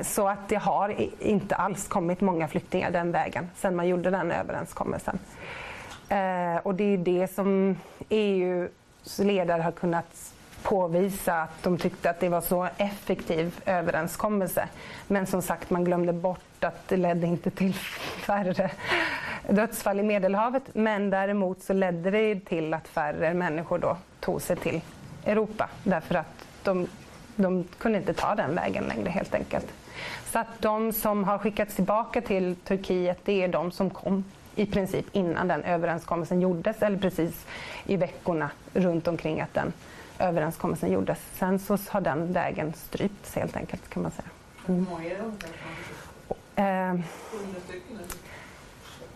Så att det har inte alls kommit många flyktingar den vägen sedan man gjorde den överenskommelsen. Eh, och det är det som EUs ledare har kunnat påvisa att de tyckte att det var så effektiv överenskommelse. Men som sagt, man glömde bort att det ledde inte till färre dödsfall i Medelhavet. Men däremot så ledde det till att färre människor då tog sig till Europa därför att de, de kunde inte ta den vägen längre helt enkelt. Så att de som har skickats tillbaka till Turkiet det är de som kom i princip innan den överenskommelsen gjordes eller precis i veckorna runt omkring att den överenskommelsen gjordes. Sen så har den vägen strypts helt enkelt kan man säga. Mm. Eh,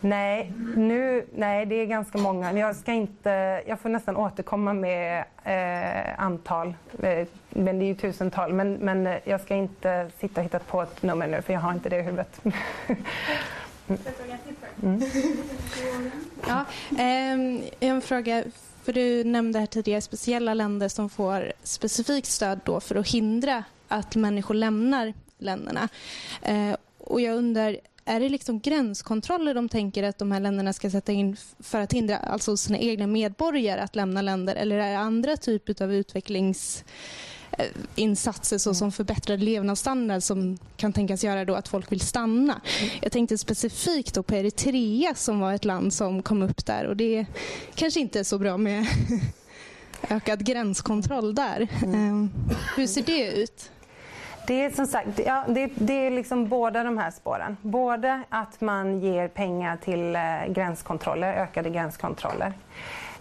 nej, nu, nej, det är ganska många. Jag, ska inte, jag får nästan återkomma med eh, antal, eh, men det är ju tusental. Men, men jag ska inte sitta och hitta på ett nummer nu för jag har inte det i huvudet. Mm. Ja, eh, en fråga för du nämnde här tidigare speciella länder som får specifikt stöd då för att hindra att människor lämnar länderna. Eh, och jag undrar, är det liksom gränskontroller de tänker att de här länderna ska sätta in för att hindra alltså sina egna medborgare att lämna länder eller är det andra typer av utvecklings Eh, insatser såsom förbättrad levnadsstandard som kan tänkas göra då att folk vill stanna. Jag tänkte specifikt då på Eritrea som var ett land som kom upp där och det kanske inte är så bra med ökad gränskontroll där. Mm. Hur ser det ut? Det är som sagt ja, det, det, är liksom båda de här spåren. Både att man ger pengar till eh, gränskontroller, ökade gränskontroller.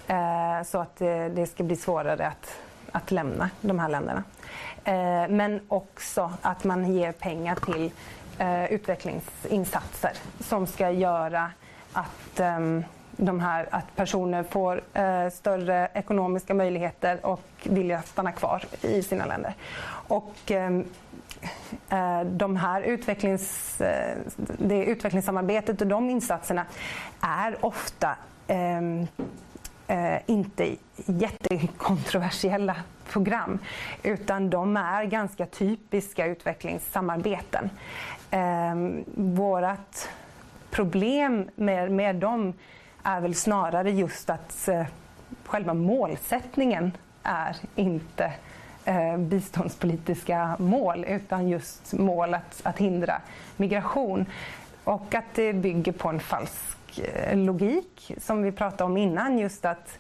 Eh, så att eh, det ska bli svårare att att lämna de här länderna. Eh, men också att man ger pengar till eh, utvecklingsinsatser som ska göra att, ehm, de här, att personer får eh, större ekonomiska möjligheter och vilja stanna kvar i sina länder. Och, ehm, eh, de här utvecklings, det utvecklingssamarbetet och de insatserna är ofta ehm, eh, inte jättekontroversiella program utan de är ganska typiska utvecklingssamarbeten. Eh, vårat problem med, med dem är väl snarare just att eh, själva målsättningen är inte eh, biståndspolitiska mål utan just mål att, att hindra migration. Och att det bygger på en falsk Eh, logik som vi pratade om innan. Just att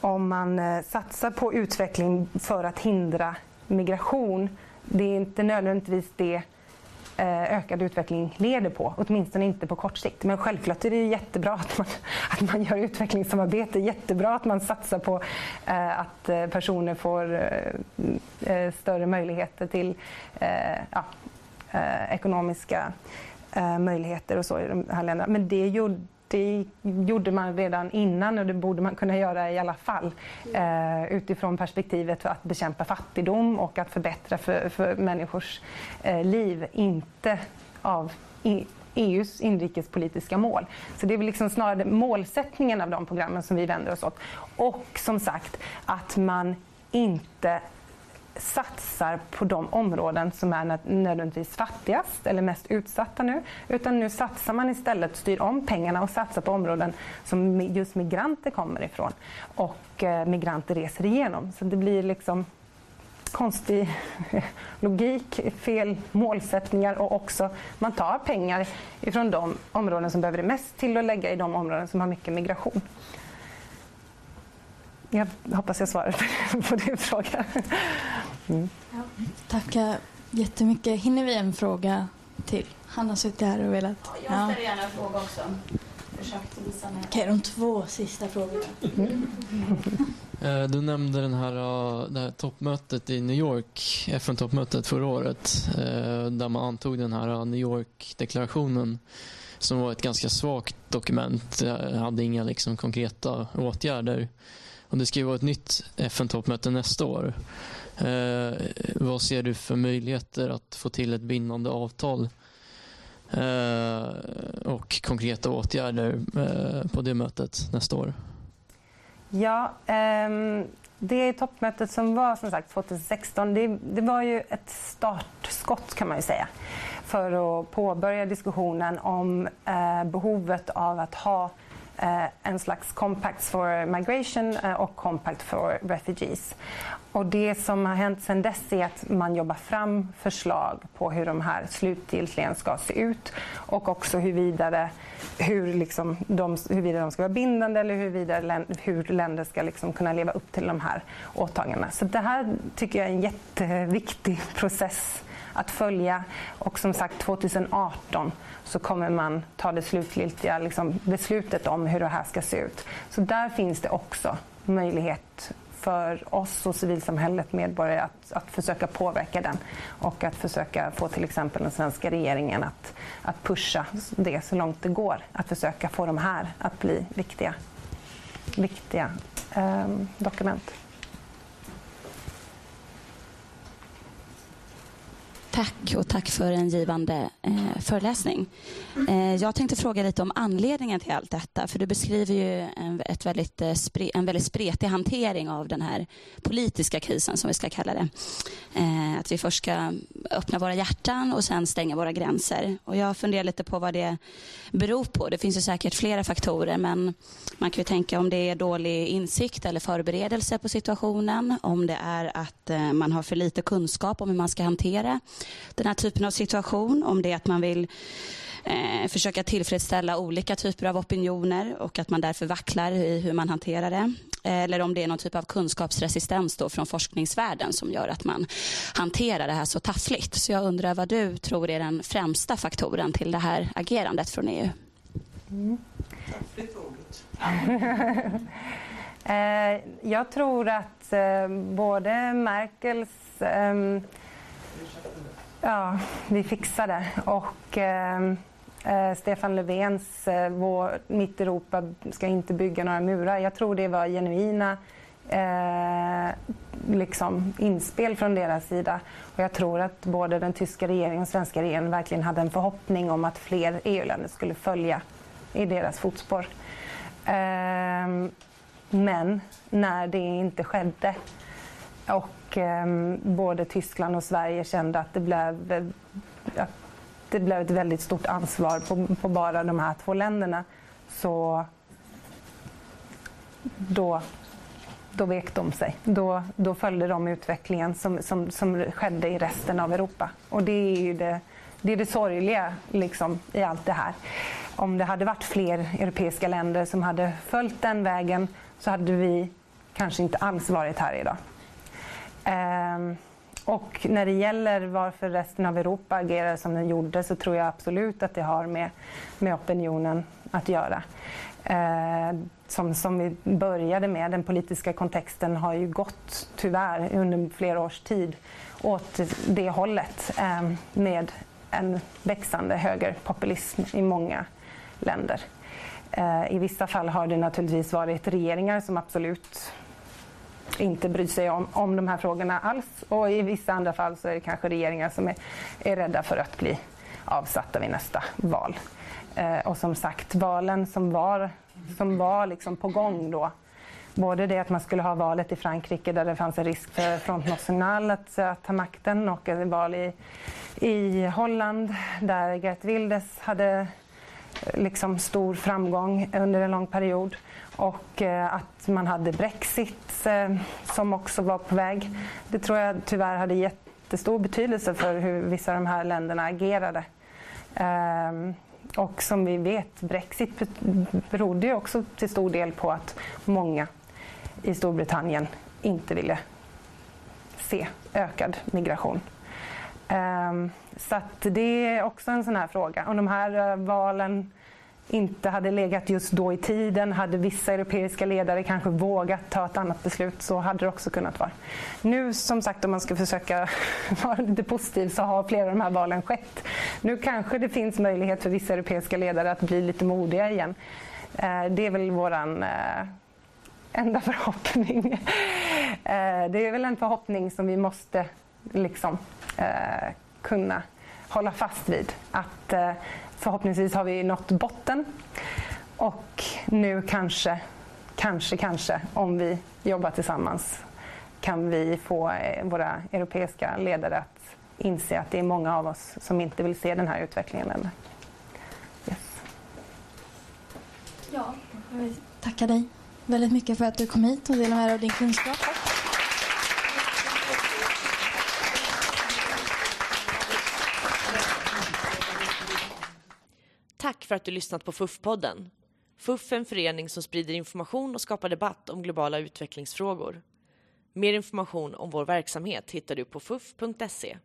om man eh, satsar på utveckling för att hindra migration, det är inte nödvändigtvis det eh, ökad utveckling leder på, åtminstone inte på kort sikt. Men självklart är det jättebra att man, att man gör utvecklingssamarbete, jättebra att man satsar på eh, att personer får eh, större möjligheter till eh, ja, ekonomiska Eh, möjligheter och så i de här länderna. Men det gjorde det gjorde man redan innan och det borde man kunna göra i alla fall eh, utifrån perspektivet för att bekämpa fattigdom och att förbättra för, för människors eh, liv, inte av e, i, EUs inrikespolitiska mål. Så det är väl liksom snarare målsättningen av de programmen som vi vänder oss åt. Och som sagt att man inte satsar på de områden som är nödvändigtvis fattigast eller mest utsatta nu. Utan nu satsar man istället, styr om pengarna och satsar på områden som just migranter kommer ifrån och eh, migranter reser igenom. Så det blir liksom konstig logik, fel målsättningar och också man tar pengar ifrån de områden som behöver det mest till att lägga i de områden som har mycket migration. Jag hoppas jag svarade på din fråga. Mm. Ja, tackar jättemycket. Hinner vi en fråga till? Han har suttit här och velat... Ja, jag ställer gärna en fråga också. Okej, de två sista frågorna. Mm. Eh, du nämnde den här, eh, det här toppmötet i New York, FN-toppmötet förra året, eh, där man antog den här New York-deklarationen som var ett ganska svagt dokument. Det hade inga liksom konkreta åtgärder. Och det ska ju vara ett nytt FN-toppmöte nästa år. Eh, vad ser du för möjligheter att få till ett bindande avtal eh, och konkreta åtgärder eh, på det mötet nästa år? Ja, ehm, det toppmötet som var som sagt 2016, det, det var ju ett startskott kan man ju säga för att påbörja diskussionen om eh, behovet av att ha Eh, Eh, en slags Compact for Migration eh, och Compact for Refugees. Och det som har hänt sedan dess är att man jobbar fram förslag på hur de här slutgiltigen ska se ut och också huruvida, hur liksom de, huruvida de ska vara bindande eller huruvida, hur länder ska liksom kunna leva upp till de här åtagandena. Så det här tycker jag är en jätteviktig process att följa och som sagt 2018 så kommer man ta det slutgiltiga liksom, beslutet om hur det här ska se ut. Så där finns det också möjlighet för oss och civilsamhället, medborgare, att, att försöka påverka den och att försöka få till exempel den svenska regeringen att, att pusha det så långt det går. Att försöka få de här att bli viktiga, viktiga eh, dokument. Tack och tack för en givande eh, föreläsning. Eh, jag tänkte fråga lite om anledningen till allt detta. För du beskriver ju en, ett väldigt, eh, spre, en väldigt spretig hantering av den här politiska krisen som vi ska kalla det. Eh, att vi först ska öppna våra hjärtan och sen stänga våra gränser. Och jag funderar lite på vad det beror på. Det finns ju säkert flera faktorer men man kan ju tänka om det är dålig insikt eller förberedelse på situationen. Om det är att eh, man har för lite kunskap om hur man ska hantera den här typen av situation. Om det är att man vill eh, försöka tillfredsställa olika typer av opinioner och att man därför vacklar i hur man hanterar det. Eller om det är någon typ av kunskapsresistens då från forskningsvärlden som gör att man hanterar det här så taffligt. Så jag undrar vad du tror är den främsta faktoren till det här agerandet från EU? Mm. Eh, jag tror att eh, både Merkels ehm, Ja, vi fixar det. Och eh, eh, Stefan Löfvens eh, vår, Mitt Europa ska inte bygga några murar. Jag tror det var genuina eh, liksom inspel från deras sida. Och jag tror att både den tyska regeringen och svenska regeringen verkligen hade en förhoppning om att fler EU-länder skulle följa i deras fotspår. Eh, Men när det inte skedde och och ehm, både Tyskland och Sverige kände att det blev, att det blev ett väldigt stort ansvar på, på bara de här två länderna så då, då vek de sig. Då, då följde de utvecklingen som, som, som skedde i resten av Europa. Och det är ju det, det, är det sorgliga liksom, i allt det här. Om det hade varit fler europeiska länder som hade följt den vägen så hade vi kanske inte alls varit här idag. Ehm, och när det gäller varför resten av Europa agerar som den gjorde så tror jag absolut att det har med, med opinionen att göra. Eh, som, som vi började med, den politiska kontexten har ju gått, tyvärr, under flera års tid åt det hållet eh, med en växande högerpopulism i många länder. Eh, I vissa fall har det naturligtvis varit regeringar som absolut inte bryr sig om, om de här frågorna alls och i vissa andra fall så är det kanske regeringar som är, är rädda för att bli avsatta vid nästa val. Eh, och som sagt, valen som var, som var liksom på gång då Både det att man skulle ha valet i Frankrike där det fanns en risk för Front National att, att ta makten och ett val i, i Holland där Gert Wilders hade eh, liksom stor framgång under en lång period. Och eh, att man hade Brexit eh, som också var på väg. Det tror jag tyvärr hade jättestor betydelse för hur vissa av de här länderna agerade. Ehm, och som vi vet, Brexit berodde ju också till stor del på att många i Storbritannien inte ville se ökad migration. Ehm, så det är också en sån här fråga. Och de här eh, valen inte hade legat just då i tiden hade vissa europeiska ledare kanske vågat ta ett annat beslut. Så hade det också kunnat vara. Nu som sagt om man ska försöka vara lite positiv så har flera av de här valen skett. Nu kanske det finns möjlighet för vissa europeiska ledare att bli lite modiga igen. Eh, det är väl våran eh, enda förhoppning. Eh, det är väl en förhoppning som vi måste liksom kunna hålla fast vid. Att eh, förhoppningsvis har vi nått botten och nu kanske, kanske, kanske om vi jobbar tillsammans kan vi få eh, våra europeiska ledare att inse att det är många av oss som inte vill se den här utvecklingen längre. Yes. Ja, jag vill tacka dig väldigt mycket för att du kom hit och delade med dig av din kunskap. Tack för att du lyssnat på FUF-podden. FUF är en förening som sprider information och skapar debatt om globala utvecklingsfrågor. Mer information om vår verksamhet hittar du på fuf.se.